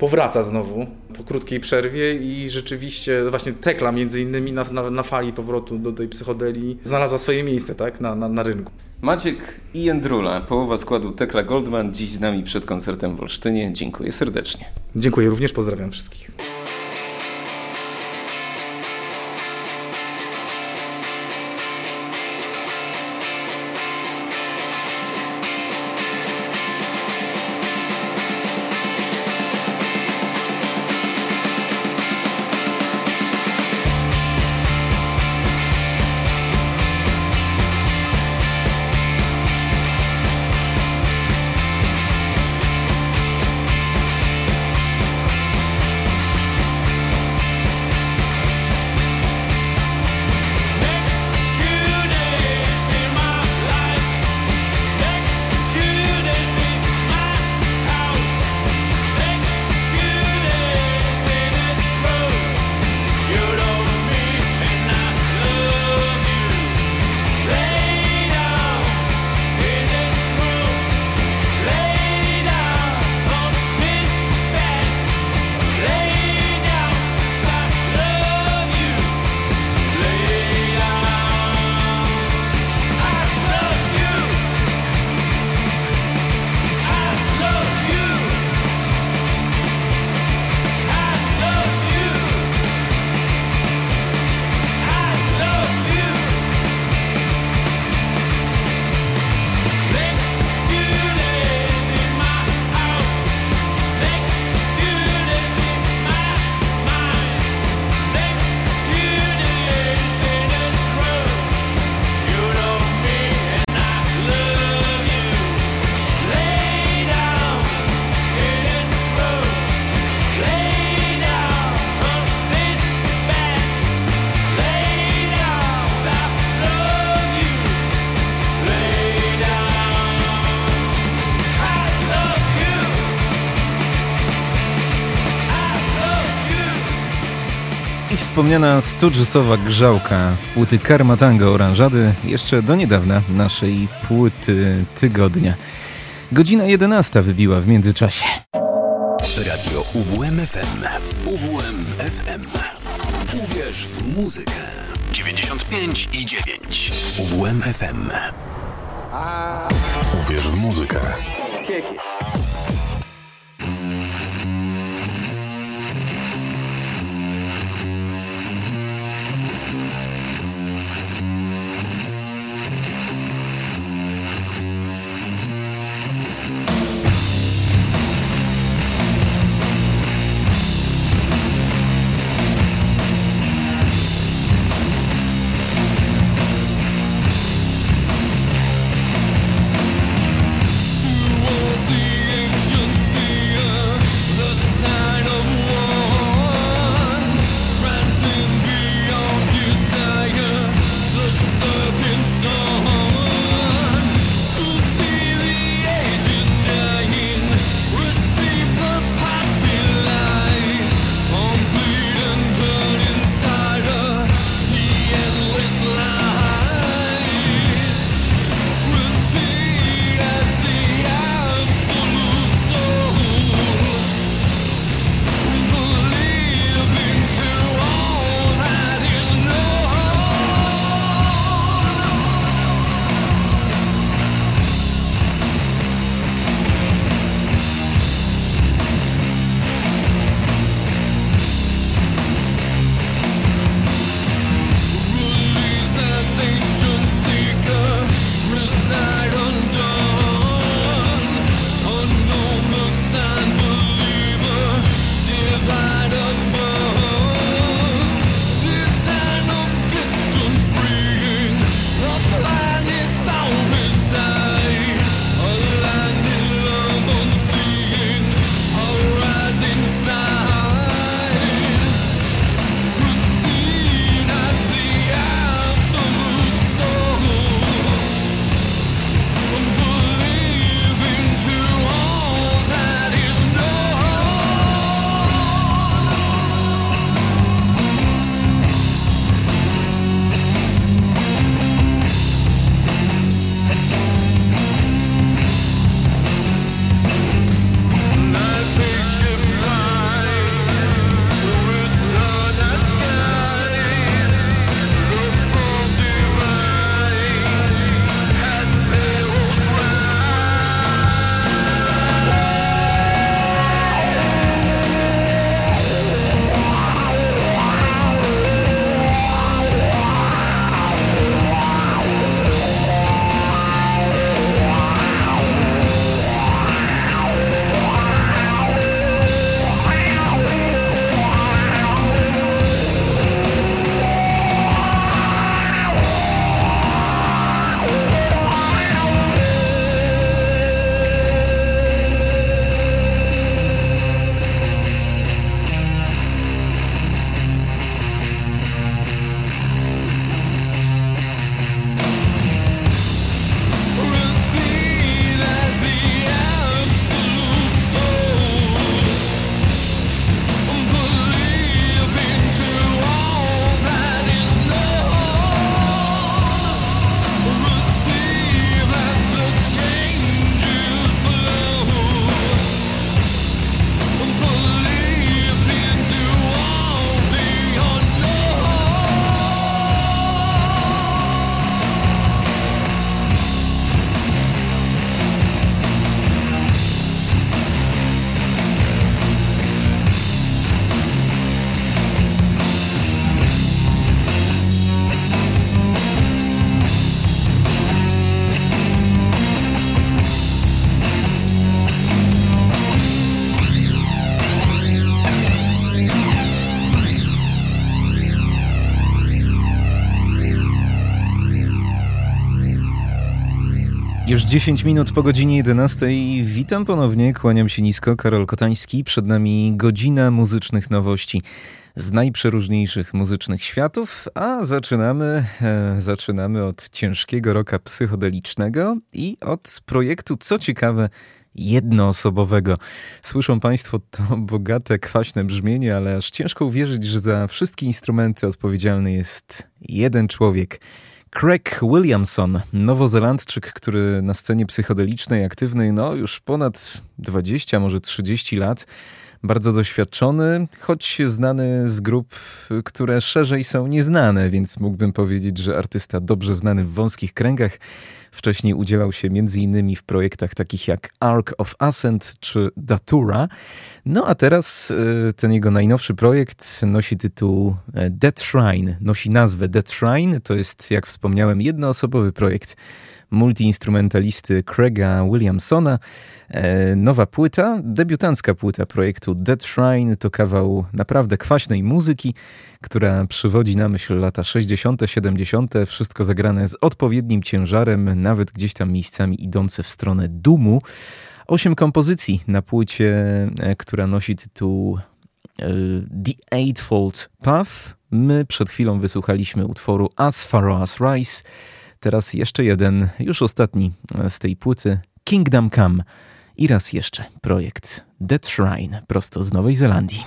S5: powraca znowu po krótkiej przerwie i rzeczywiście właśnie Tekla między innymi na, na, na fali powrotu do tej psychodeli znalazła swoje miejsce, tak? Na, na, na rynku.
S8: Maciek i Jędrula, połowa składu Tekla Goldman, dziś z nami przed koncertem w Olsztynie. Dziękuję serdecznie.
S5: Dziękuję również, pozdrawiam wszystkich.
S3: Wspomniana studżusowa grzałka z płyty Karma Tango Oranżady jeszcze do niedawna naszej płyty tygodnia. Godzina 11 wybiła w międzyczasie.
S9: Radio UWMFM. UWMFM. Uwierz w muzykę. 95 i 9. UWMFM. Uwierz w muzykę.
S3: Już 10 minut po godzinie 11. Witam ponownie, kłaniam się nisko. Karol Kotański. Przed nami godzina muzycznych nowości z najprzeróżniejszych muzycznych światów, a zaczynamy, e, zaczynamy od ciężkiego roka psychodelicznego i od projektu, co ciekawe, jednoosobowego. Słyszą Państwo to bogate, kwaśne brzmienie, ale aż ciężko uwierzyć, że za wszystkie instrumenty odpowiedzialny jest jeden człowiek. Craig Williamson, nowozelandczyk, który na scenie psychodelicznej aktywnej no już ponad 20, może 30 lat, bardzo doświadczony, choć znany z grup, które szerzej są nieznane, więc mógłbym powiedzieć, że artysta dobrze znany w wąskich kręgach. Wcześniej udzielał się m.in. w projektach takich jak Ark of Ascent czy Datura. No a teraz y, ten jego najnowszy projekt nosi tytuł e, Dead Shrine, nosi nazwę Dead Shrine. To jest, jak wspomniałem, jednoosobowy projekt multiinstrumentalisty Craiga Williamsona. E, Nowa płyta, debiutancka płyta projektu Dead Shrine to kawał naprawdę kwaśnej muzyki, która przywodzi na myśl lata 60., 70., wszystko zagrane z odpowiednim ciężarem, nawet gdzieś tam miejscami idące w stronę dumu. Osiem kompozycji na płycie, e, która nosi tytuł e, The Eightfold Path. My przed chwilą wysłuchaliśmy utworu As Far As Rise. Teraz jeszcze jeden, już ostatni z tej płyty, Kingdom Come. I raz jeszcze projekt Dead Shrine, prosto z Nowej Zelandii.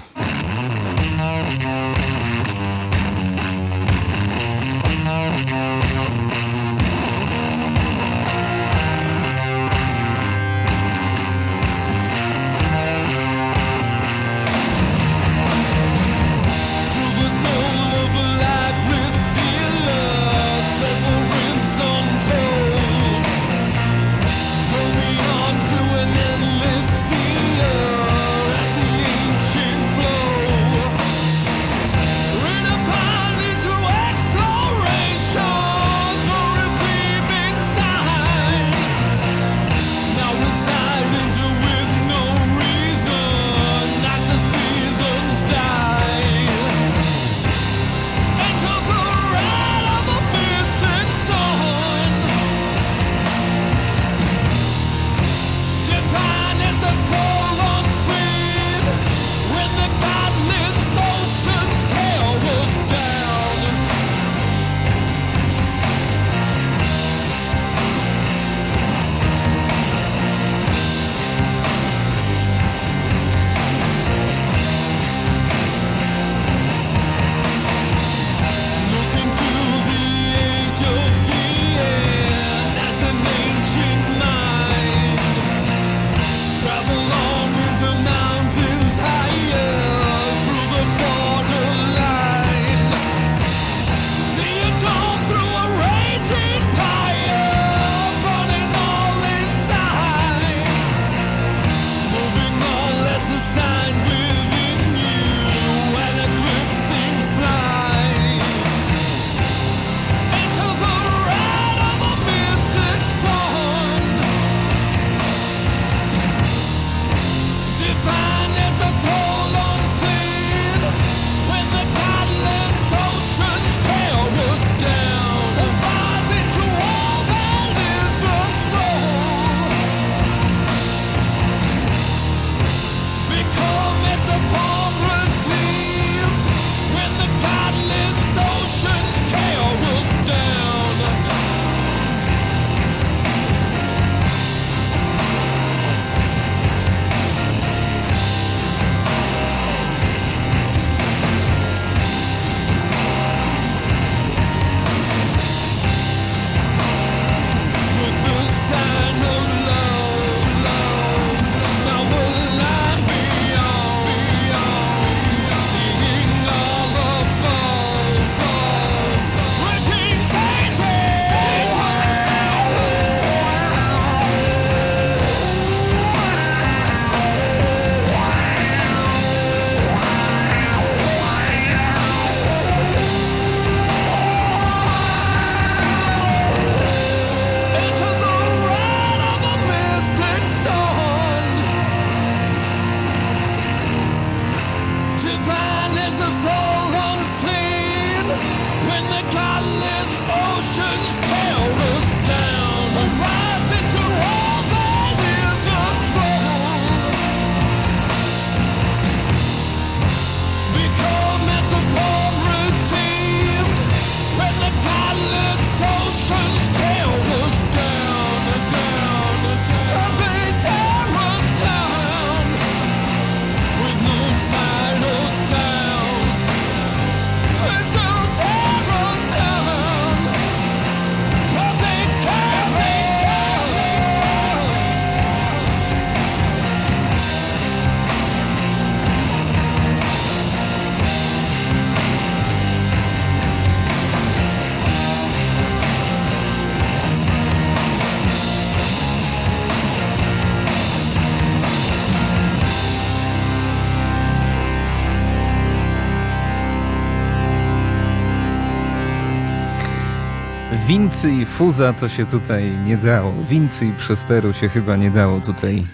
S4: Wincy i Fuza to się tutaj nie dało. Wincy i Przesteru się chyba nie dało tutaj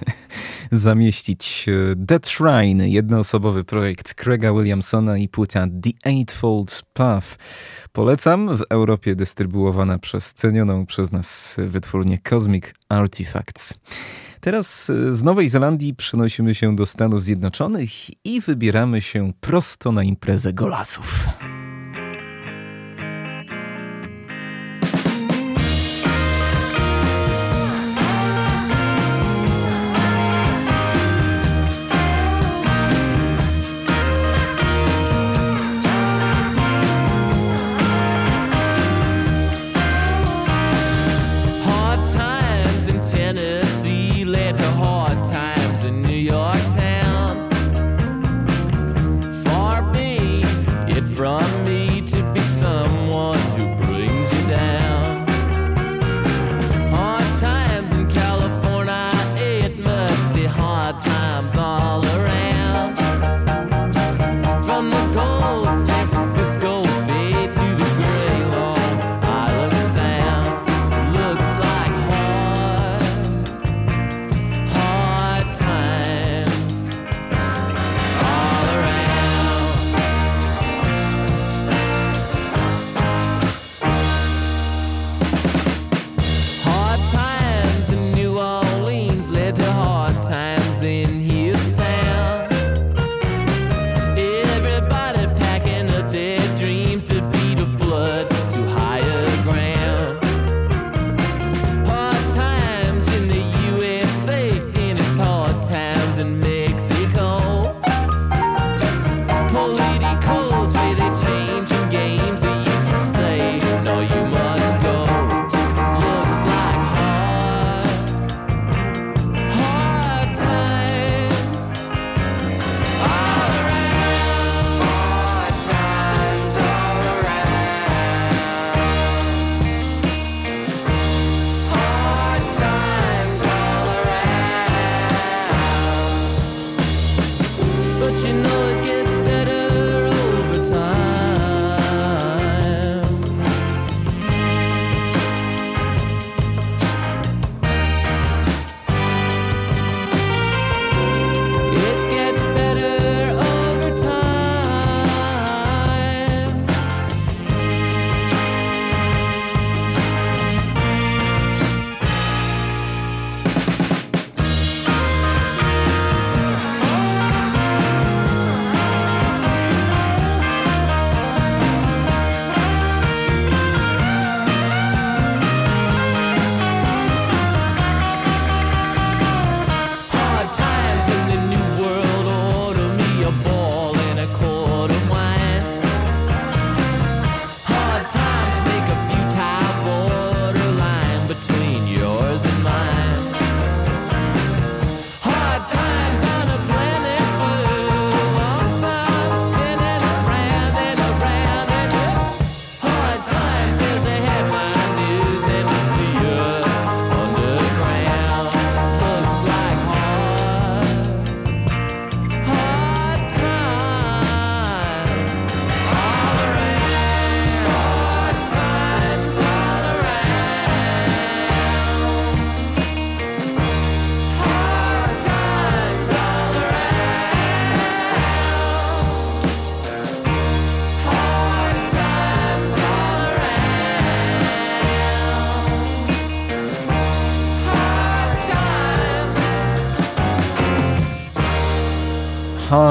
S4: zamieścić. Dead Shrine, jednoosobowy projekt Craiga Williamsona i płyta The Eightfold Path. Polecam, w Europie dystrybuowana przez cenioną przez nas wytwórnię Cosmic Artifacts. Teraz e, z Nowej Zelandii przenosimy się do Stanów Zjednoczonych i wybieramy się prosto na imprezę golasów.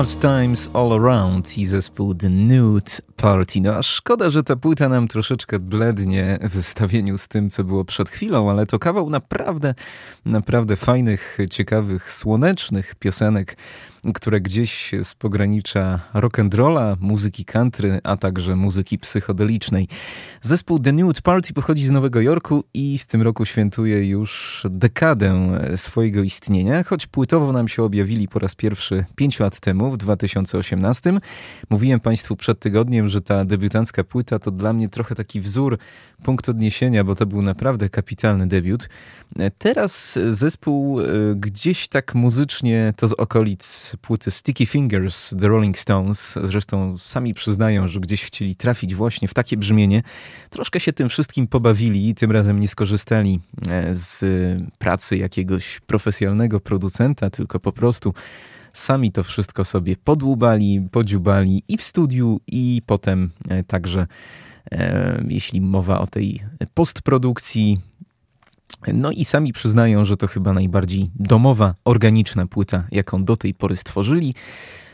S3: Hard Times All Around.
S4: I zespół The Nude Party. No a szkoda, że ta płyta nam troszeczkę blednie w zestawieniu z tym, co było przed chwilą, ale to kawał naprawdę, naprawdę fajnych, ciekawych, słonecznych piosenek, które gdzieś z pogranicza rock'n'rolla, muzyki country, a także muzyki psychodelicznej. Zespół The Nude Party pochodzi z Nowego Jorku i w tym roku świętuje już dekadę swojego istnienia, choć płytowo nam się objawili po raz pierwszy 5 lat temu, w 2018. Mówiłem Państwu przed tygodniem, że ta debiutancka płyta to dla mnie trochę taki wzór, punkt odniesienia, bo to był naprawdę kapitalny debiut. Teraz zespół e, gdzieś tak muzycznie to z okolic
S10: płyty Sticky Fingers The Rolling Stones. Zresztą sami przyznają, że gdzieś chcieli trafić właśnie w takie brzmienie. Troszkę się tym wszystkim pobawili i tym razem nie skorzystali e, z pracy jakiegoś profesjonalnego producenta, tylko po prostu sami to wszystko sobie podłubali, podziubali i w studiu, i potem e, także, e, jeśli mowa o tej postprodukcji, no i sami przyznają, że to chyba najbardziej domowa, organiczna płyta, jaką do tej pory stworzyli.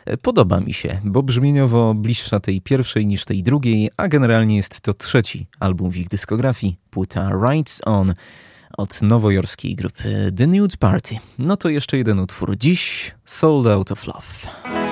S10: E, Podoba mi się, bo brzmieniowo bliższa tej pierwszej niż tej drugiej, a generalnie jest to trzeci album w ich dyskografii, płyta Rights On od nowojorskiej grupy The Nude Party. No to jeszcze jeden utwór. Dziś Sold Out of Love.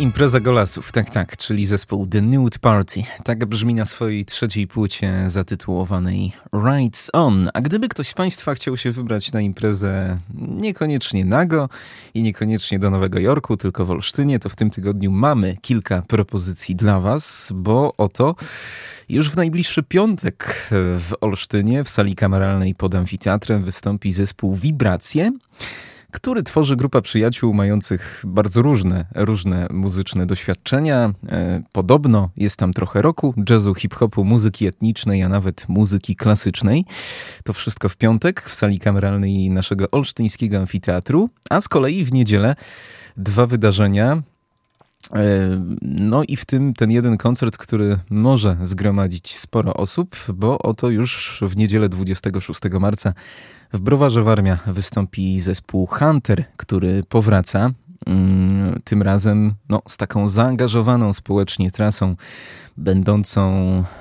S3: Impreza Golasów, tak, tak, czyli zespół The Nude Party. Tak brzmi na swojej trzeciej płycie zatytułowanej Rights On. A gdyby ktoś z Państwa chciał się wybrać na imprezę niekoniecznie nago i niekoniecznie do Nowego Jorku, tylko w Olsztynie, to w tym tygodniu mamy kilka propozycji dla Was, bo oto już w najbliższy piątek w Olsztynie, w sali kameralnej pod amfiteatrem wystąpi zespół Wibracje który tworzy grupa przyjaciół mających bardzo różne, różne muzyczne doświadczenia. E, Podobno jest tam trochę roku, jazzu, hip-hopu, muzyki etnicznej, a nawet muzyki klasycznej. To wszystko w piątek w sali kameralnej naszego olsztyńskiego amfiteatru, a z kolei w niedzielę dwa wydarzenia. E, No i w tym ten jeden koncert, który może zgromadzić sporo osób, bo oto już w niedzielę 26 marca w Browarze Warmia wystąpi zespół Hunter, który powraca. mm, Tym razem no, z taką zaangażowaną społecznie trasą, będącą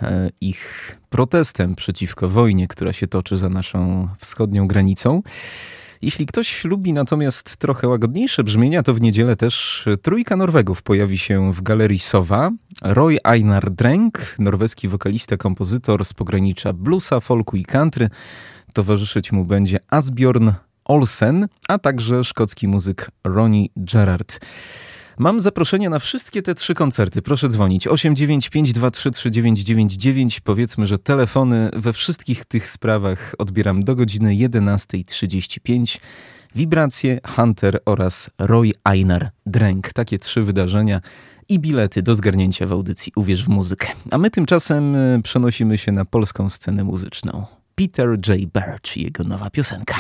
S3: e, ich protestem przeciwko wojnie, która się toczy za naszą wschodnią granicą. Jeśli ktoś lubi natomiast trochę łagodniejsze brzmienia, to w niedzielę też trójka Norwegów pojawi się w Galerii Sowa. Roy Einar Drenk, norweski wokalista, kompozytor z pogranicza bluesa, folku i country. Towarzyszyć mu będzie Asbjorn Olsen, a także szkocki muzyk Ronnie Gerard. Mam zaproszenia na wszystkie te trzy koncerty. Proszę dzwonić 895233999. Powiedzmy, że telefony we wszystkich tych sprawach odbieram do godziny 11.35. Wibracje, Hunter oraz Roy Einar Drenk. Takie trzy wydarzenia i bilety do zgarnięcia w audycji Uwierz w muzykę. A my tymczasem y, przenosimy się na polską scenę muzyczną. Peter J. Birch i jego nowa piosenka.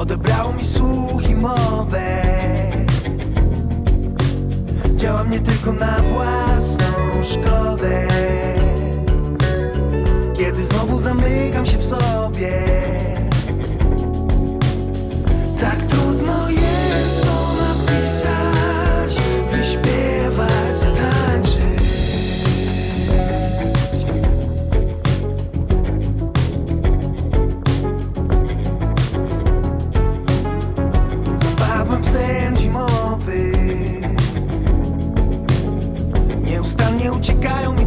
S11: Odebrało mi słuch i mowę. Działam nie tylko na własną szkodę. Kiedy znowu zamykam się w sobie Tak não te caiam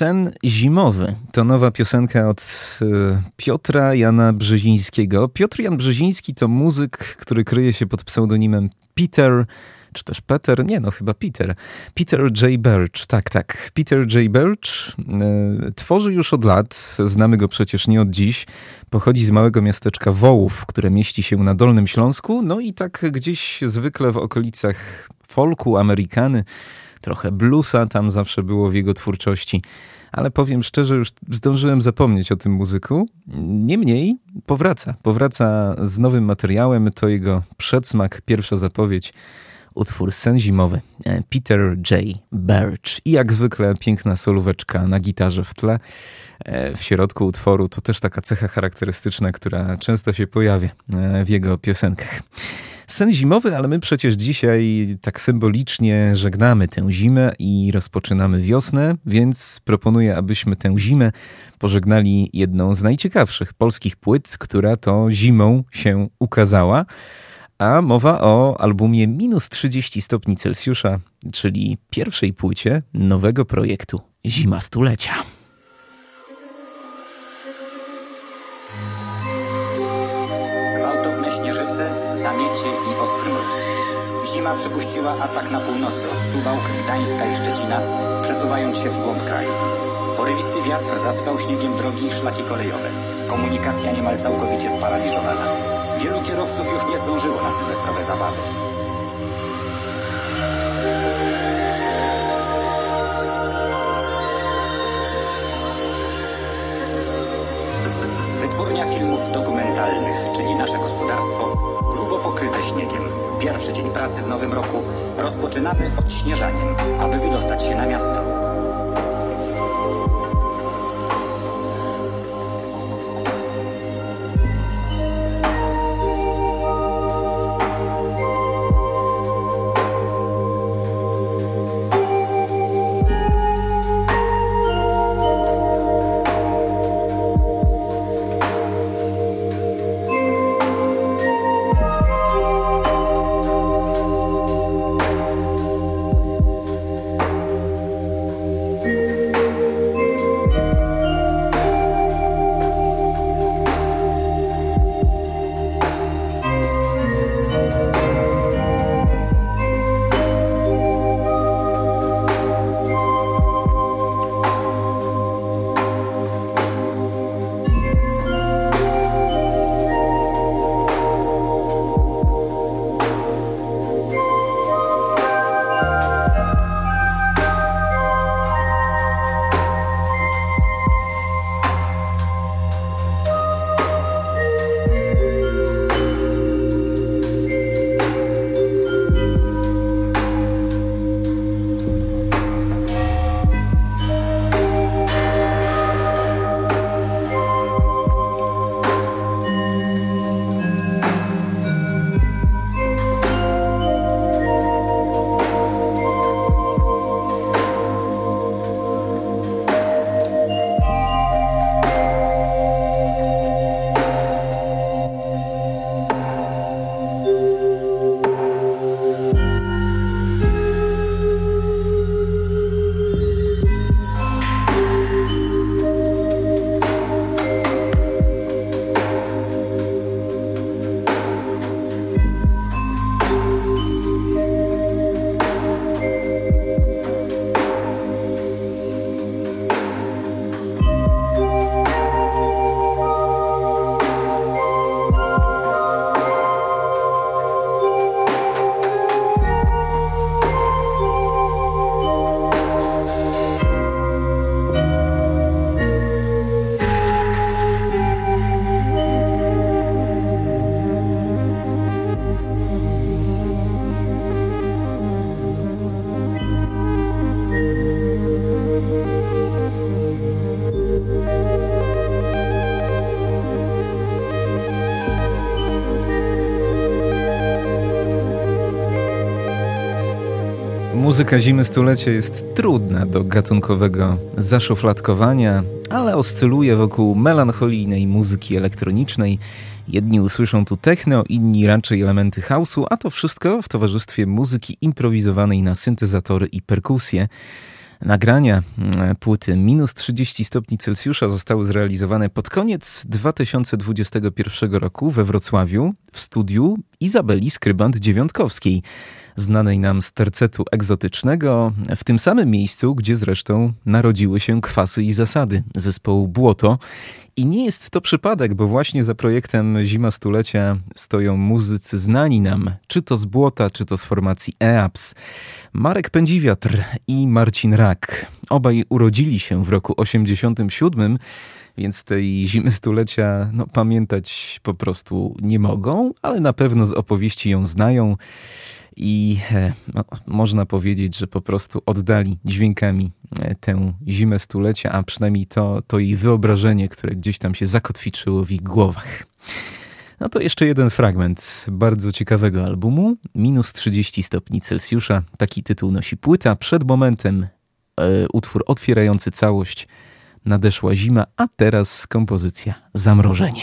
S11: Sen zimowy to
S3: nowa piosenka od y, Piotra Jana Brzezińskiego. Piotr Jan Brzeziński to muzyk, który kryje się pod pseudonimem Peter, czy też Peter, nie no chyba Peter. Peter J. Birch, tak, tak. Peter J. Birch y, tworzy już od lat, znamy go przecież nie od dziś. Pochodzi z małego miasteczka Wołów, które mieści się na Dolnym Śląsku, no i tak gdzieś zwykle w okolicach folku, Amerykany, trochę bluesa tam zawsze było w jego twórczości. Ale powiem szczerze, już zdążyłem zapomnieć o tym muzyku. Niemniej powraca. Powraca z nowym materiałem. To jego przedsmak, pierwsza zapowiedź. Utwór Sen Zimowy. e, Peter J. Birch. I jak zwykle piękna solóweczka na gitarze w tle. E, W środku utworu to też taka cecha charakterystyczna, która często się pojawia e, w jego piosenkach. Sen zimowy, ale my przecież dzisiaj tak symbolicznie żegnamy tę zimę i rozpoczynamy wiosnę, więc proponuję, abyśmy tę zimę pożegnali jedną z najciekawszych polskich płyt, która to zimą się ukazała. A mowa o albumie minus 30 stopni Celsjusza, czyli pierwszej płycie nowego projektu Zima Stulecia.
S12: Zima przypuściła atak na północy od Suwałk, Gdańska i Szczecina, przesuwając się w głąb kraju. Porywisty wiatr zasypał śniegiem drogi i szlaki kolejowe. Komunikacja niemal całkowicie sparaliżowana. Wielu kierowców już nie zdążyło na sylwestrowe zabawy. Pracy w nowym roku rozpoczynamy odśnieżaniem, aby wydostać się na miasto.
S3: Muzyka zimy stulecia jest trudna do gatunkowego zaszufladkowania, ale oscyluje wokół melancholijnej muzyki elektronicznej. Jedni usłyszą tu techno, inni raczej elementy house'u, a to wszystko w towarzystwie muzyki improwizowanej na syntezatory i perkusję. Nagrania mm, płyty minus 30 stopni Celsjusza zostały zrealizowane pod koniec 2021 roku we Wrocławiu w studiu Izabeli Skrybant-Dziewiątkowskiej, znanej nam z tercetu egzotycznego, w tym samym miejscu, gdzie zresztą narodziły się kwasy i zasady zespołu Błoto. I nie jest to przypadek, bo właśnie za projektem Zima Stulecia stoją muzycy znani nam, czy to z Błota, czy to z formacji EAPS. Marek Pędziwiatr i Marcin Rak. Obaj urodzili się w roku 87, więc tej zimy stulecia no, pamiętać po prostu nie mogą, ale na pewno z opowieści ją znają i e, no, można powiedzieć, że po prostu oddali dźwiękami e, tę zimę stulecia, a przynajmniej to, to jej wyobrażenie, które gdzieś tam się zakotwiczyło w ich głowach. No to jeszcze jeden fragment bardzo ciekawego albumu. Minus 30 stopni Celsjusza. Taki tytuł nosi płyta. Przed momentem e, utwór otwierający całość. Nadeszła zima, a teraz kompozycja Zamrożenie.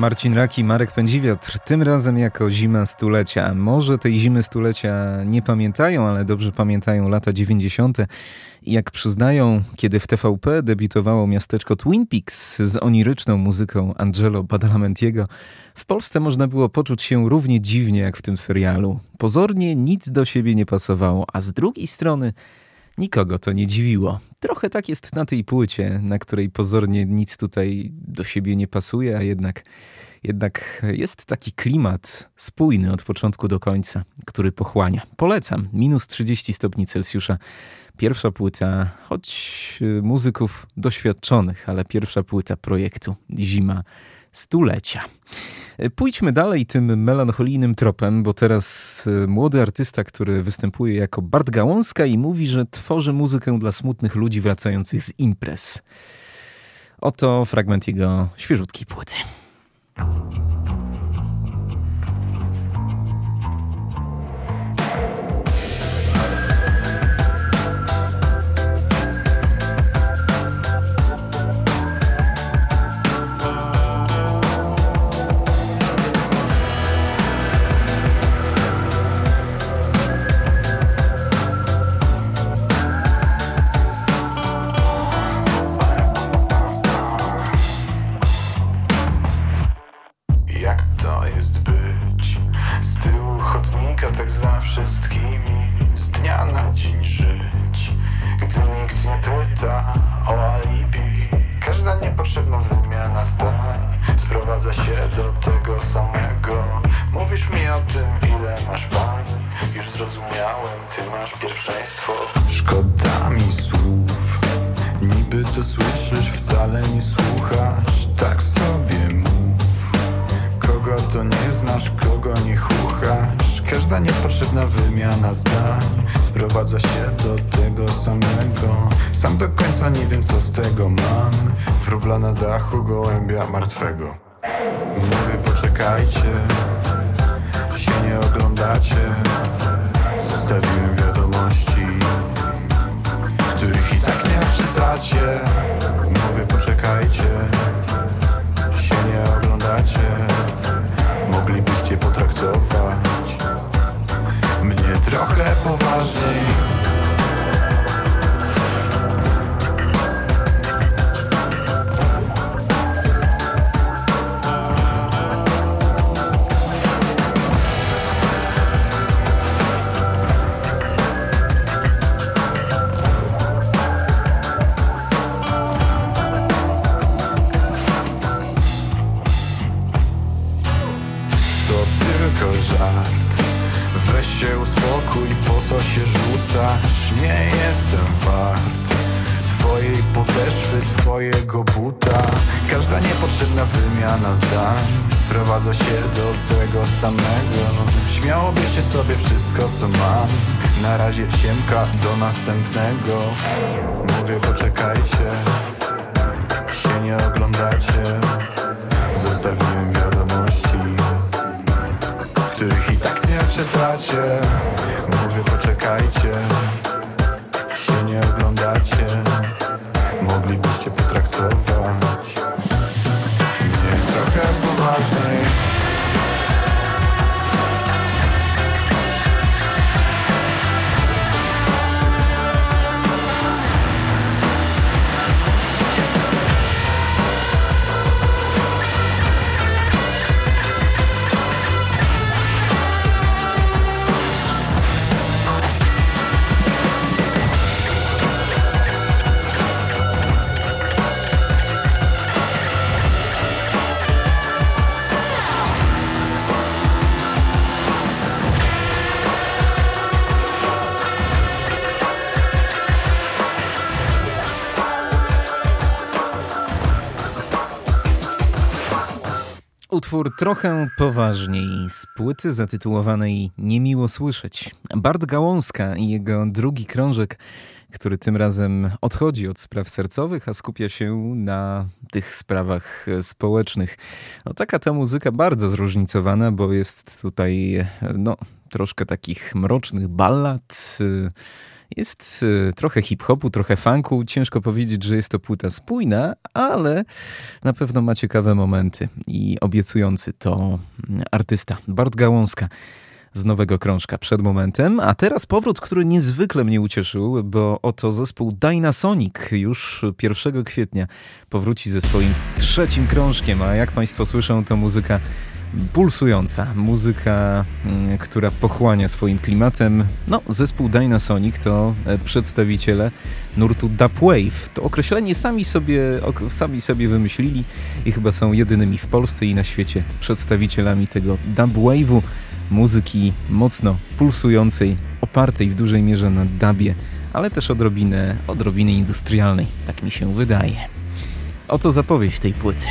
S3: Marcin Raki, Marek Pędziwiatr, tym razem jako zima stulecia. Może tej zimy stulecia nie pamiętają, ale dobrze pamiętają lata 90. I jak przyznają, kiedy w TVP debiutowało miasteczko Twin Peaks z oniryczną muzyką Angelo Badalamentiego, w Polsce można było poczuć się równie dziwnie jak w tym serialu. Pozornie nic do siebie nie pasowało, a z drugiej strony Nikogo to nie dziwiło. Trochę tak jest na tej płycie, na której pozornie nic tutaj do siebie nie pasuje, a jednak, jednak jest taki klimat spójny od początku do końca, który pochłania. Polecam. Minus 30 stopni Celsjusza. Pierwsza płyta, choć y, muzyków doświadczonych, ale pierwsza płyta projektu Zima Stulecia. Pójdźmy dalej tym melancholijnym tropem, bo teraz y, młody artysta, który występuje jako Bart Gałązka i mówi, że tworzy muzykę dla smutnych ludzi wracających z imprez. Oto fragment jego świeżutkiej płyty.
S9: Wszystkimi z dnia na dzień żyć. Gdy nikt nie pyta o alibi Każda niepotrzebna wymiana zdań Sprowadza się do tego samego. Mówisz mi o tym ile masz pań. Już zrozumiałem, ty masz pierwszeństwo. Szkoda mi słów. Niby to słyszysz, wcale nie słuchasz. Tak sobie Kogo to nie znasz, kogo nie chuchasz Każda niepotrzebna wymiana zdań Sprowadza się do tego samego. Sam do końca nie wiem co z tego mam. Wróbla na dachu gołębia martwego. Mówię poczekajcie Się nie oglądacie. Zostawiłem wiadomości Których i tak nie czytacie Mówię poczekajcie Się nie oglądacie Mnie siemka do następnego. Mówię poczekajcie. Się nie oglądacie. Zostawiłem wiadomości których i tak nie czytacie trochę poważniej
S3: z płyty zatytułowanej Niemiło słyszeć. Bart Gałązka i jego drugi krążek, który tym razem odchodzi od spraw sercowych, a skupia się na tych sprawach społecznych. No, taka ta muzyka bardzo zróżnicowana, bo jest tutaj no, troszkę takich mrocznych ballad, y, jest y, trochę hip-hopu, trochę funku. Ciężko powiedzieć, że jest to płyta spójna, ale na pewno ma ciekawe momenty i obiecujący to mm, artysta Bart Gałązka. z nowego krążka przed momentem. A teraz powrót, który niezwykle mnie ucieszył, bo oto zespół Dynasonic już 1 kwietnia powróci ze swoim trzecim krążkiem. A jak Państwo słyszą, to muzyka pulsująca, muzyka, mm, która pochłania swoim klimatem. No, zespół Dynasonic to e, przedstawiciele nurtu Dubwave. To określenie sami sobie, sami sobie wymyślili i chyba są jedynymi w Polsce i na świecie przedstawicielami tego Dubwave'u, muzyki mocno pulsującej, opartej w dużej mierze na dubie, ale też odrobinę, odrobinę industrialnej, tak mi się wydaje. Oto zapowiedź tej płyty.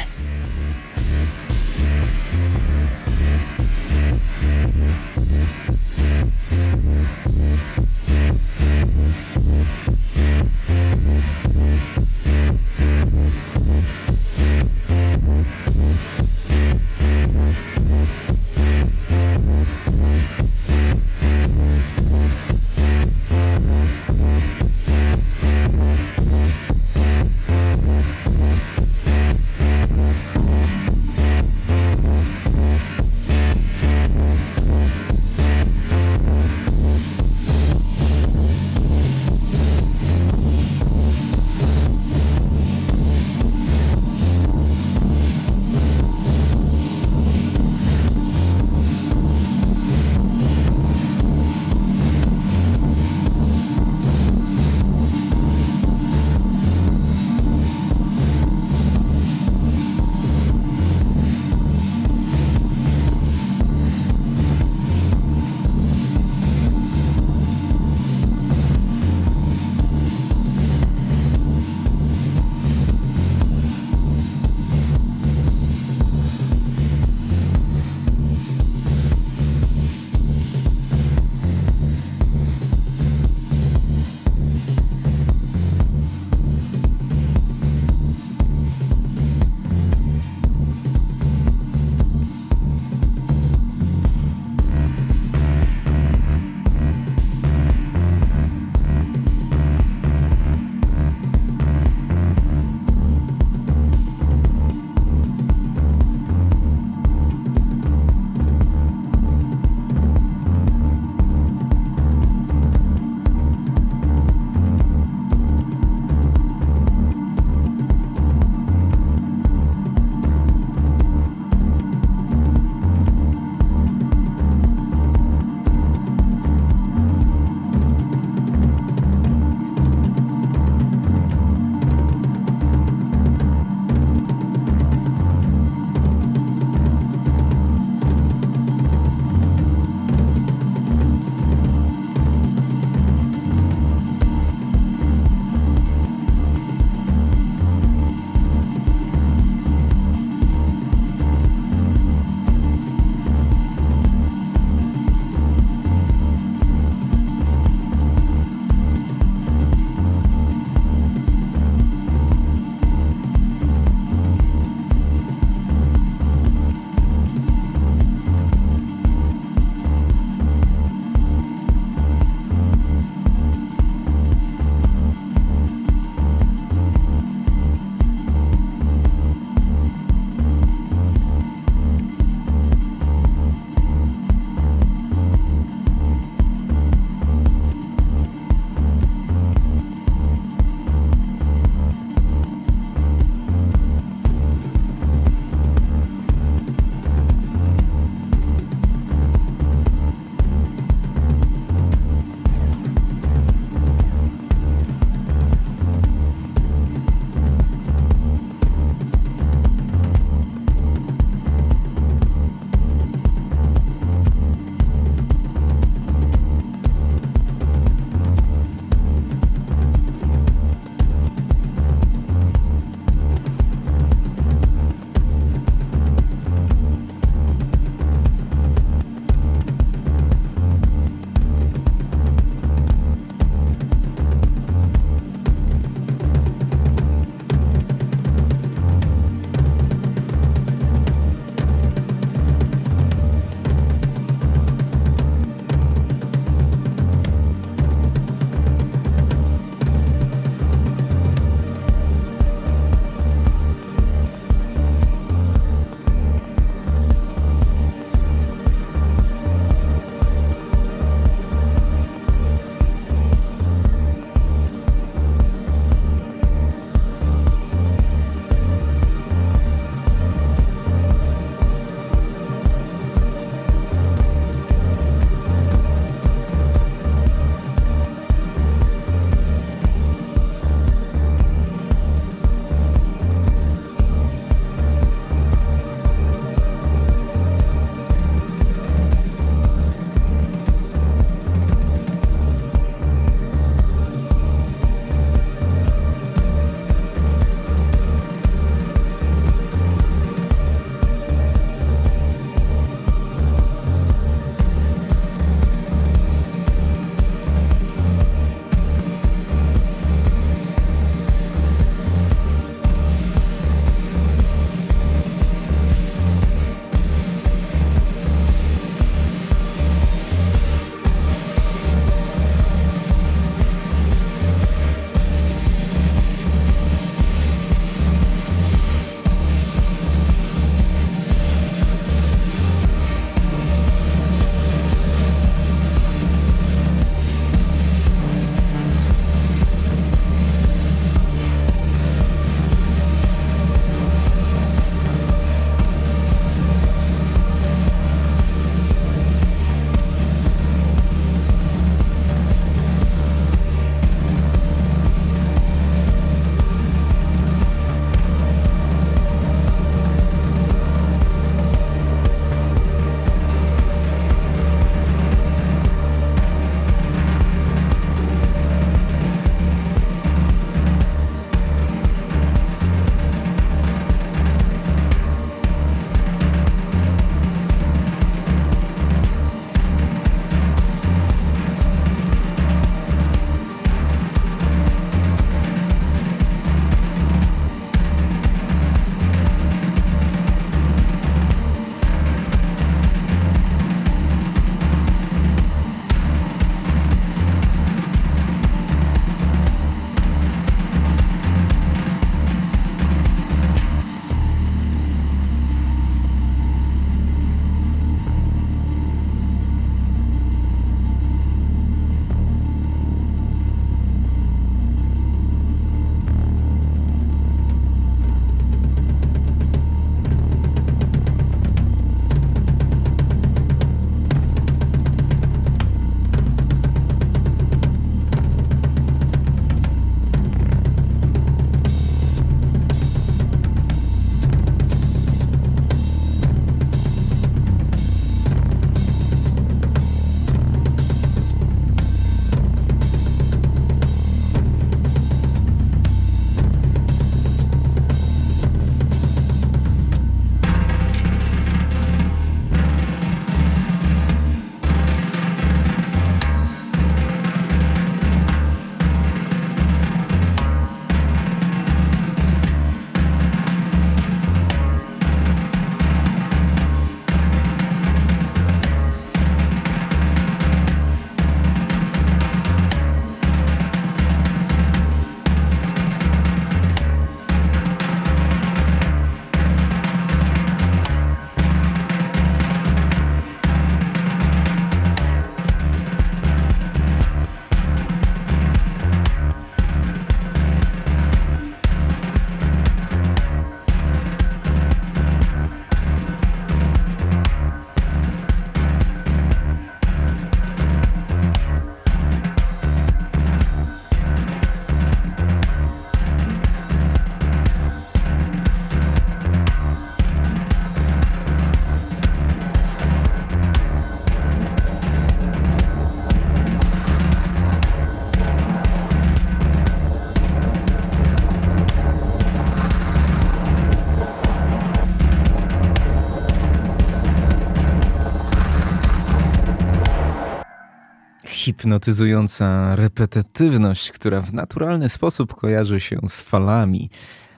S3: Hipnotyzująca repetytywność, która w naturalny sposób kojarzy się z falami,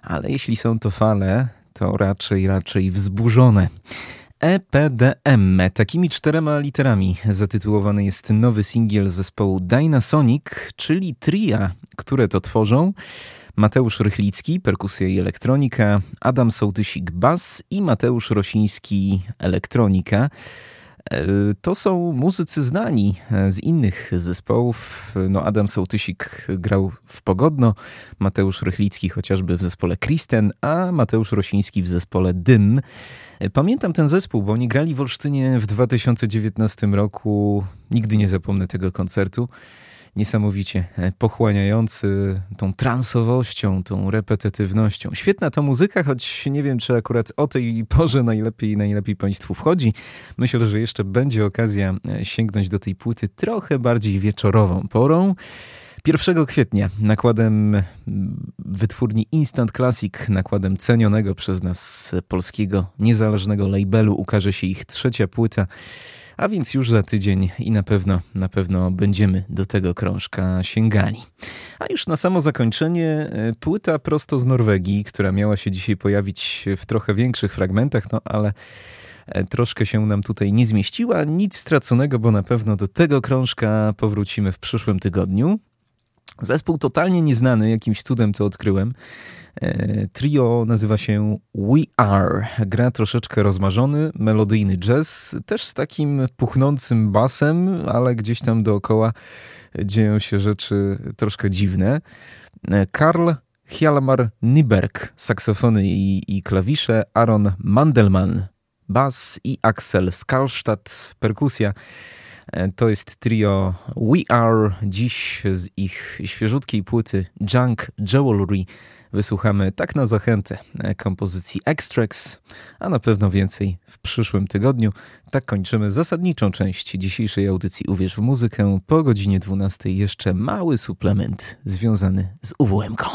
S3: ale jeśli są to fale, to raczej, raczej wzburzone. EPDM. Takimi czterema literami zatytułowany jest nowy singiel zespołu Dynasonic, czyli tria, które to tworzą. Mateusz Rychlicki, perkusja i elektronika, Adam Sołtysik, bas i Mateusz Rosiński, elektronika. E, To są muzycy znani e, z innych zespołów. No Adam Sołtysik grał w Pogodno, Mateusz Rychlicki chociażby w zespole Kristen, a Mateusz Rosiński w zespole Dym. E, Pamiętam ten zespół, bo oni grali w Olsztynie w 2019 roku. Nigdy nie zapomnę tego koncertu. Niesamowicie e, pochłaniający tą transowością, tą repetytywnością. Świetna to muzyka, choć nie wiem, czy akurat o tej porze najlepiej, najlepiej Państwu wchodzi. Myślę, że jeszcze będzie okazja e, sięgnąć do tej płyty trochę bardziej wieczorową porą. 1 kwietnia nakładem wytwórni Instant Classic, nakładem cenionego przez nas polskiego niezależnego labelu ukaże się ich trzecia płyta, a więc już za tydzień i na pewno, na pewno będziemy do tego krążka sięgali. A już na samo zakończenie e, płyta prosto z Norwegii, która miała się dzisiaj pojawić w trochę większych fragmentach, no ale e, troszkę się nam tutaj nie zmieściła. Nic straconego, bo na pewno do tego krążka powrócimy w przyszłym tygodniu. Zespół totalnie nieznany, jakimś cudem to odkryłem. E, Trio nazywa się We Are. Gra troszeczkę rozmarzony, melodyjny jazz, też z takim puchnącym basem, ale gdzieś tam dookoła dzieją się rzeczy troszkę dziwne. E, Karl Hjalmar Nyberg, saksofony i, i klawisze, Aaron Mandelman, bas i Axel Skalstadt, perkusja. E, To jest trio We Are. Dziś z ich świeżutkiej płyty Junk Jewelry wysłuchamy tak na zachętę e, kompozycji Extracts, a na pewno więcej w przyszłym tygodniu. Tak kończymy zasadniczą część dzisiejszej audycji Uwierz w muzykę. Po godzinie 12 jeszcze mały suplement związany z UWM-ką.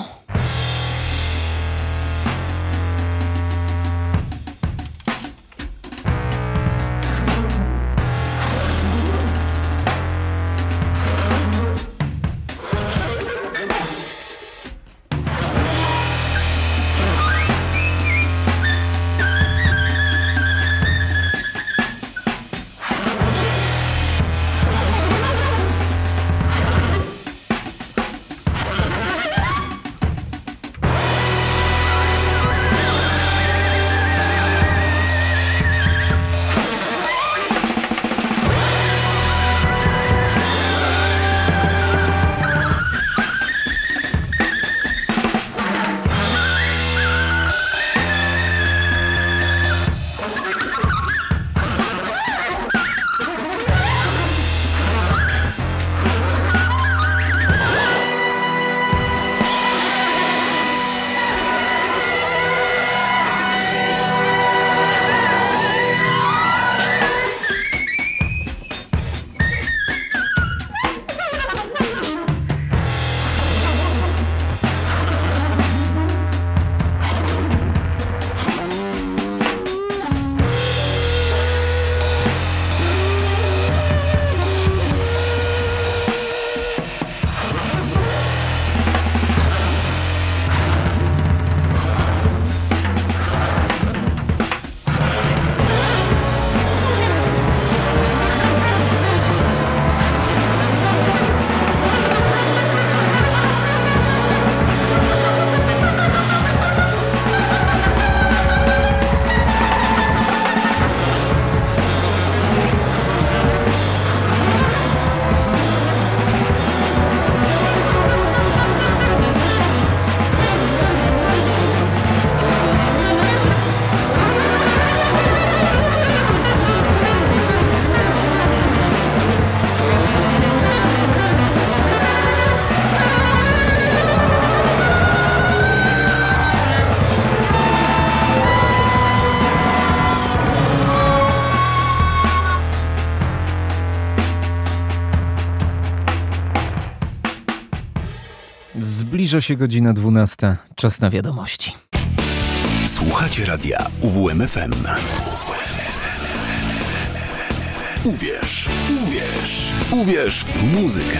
S3: Zbliża się godzina 12. Czas na wiadomości.
S1: Słuchacie radia UWMFM. Uwierz, uwierz, uwierz w muzykę.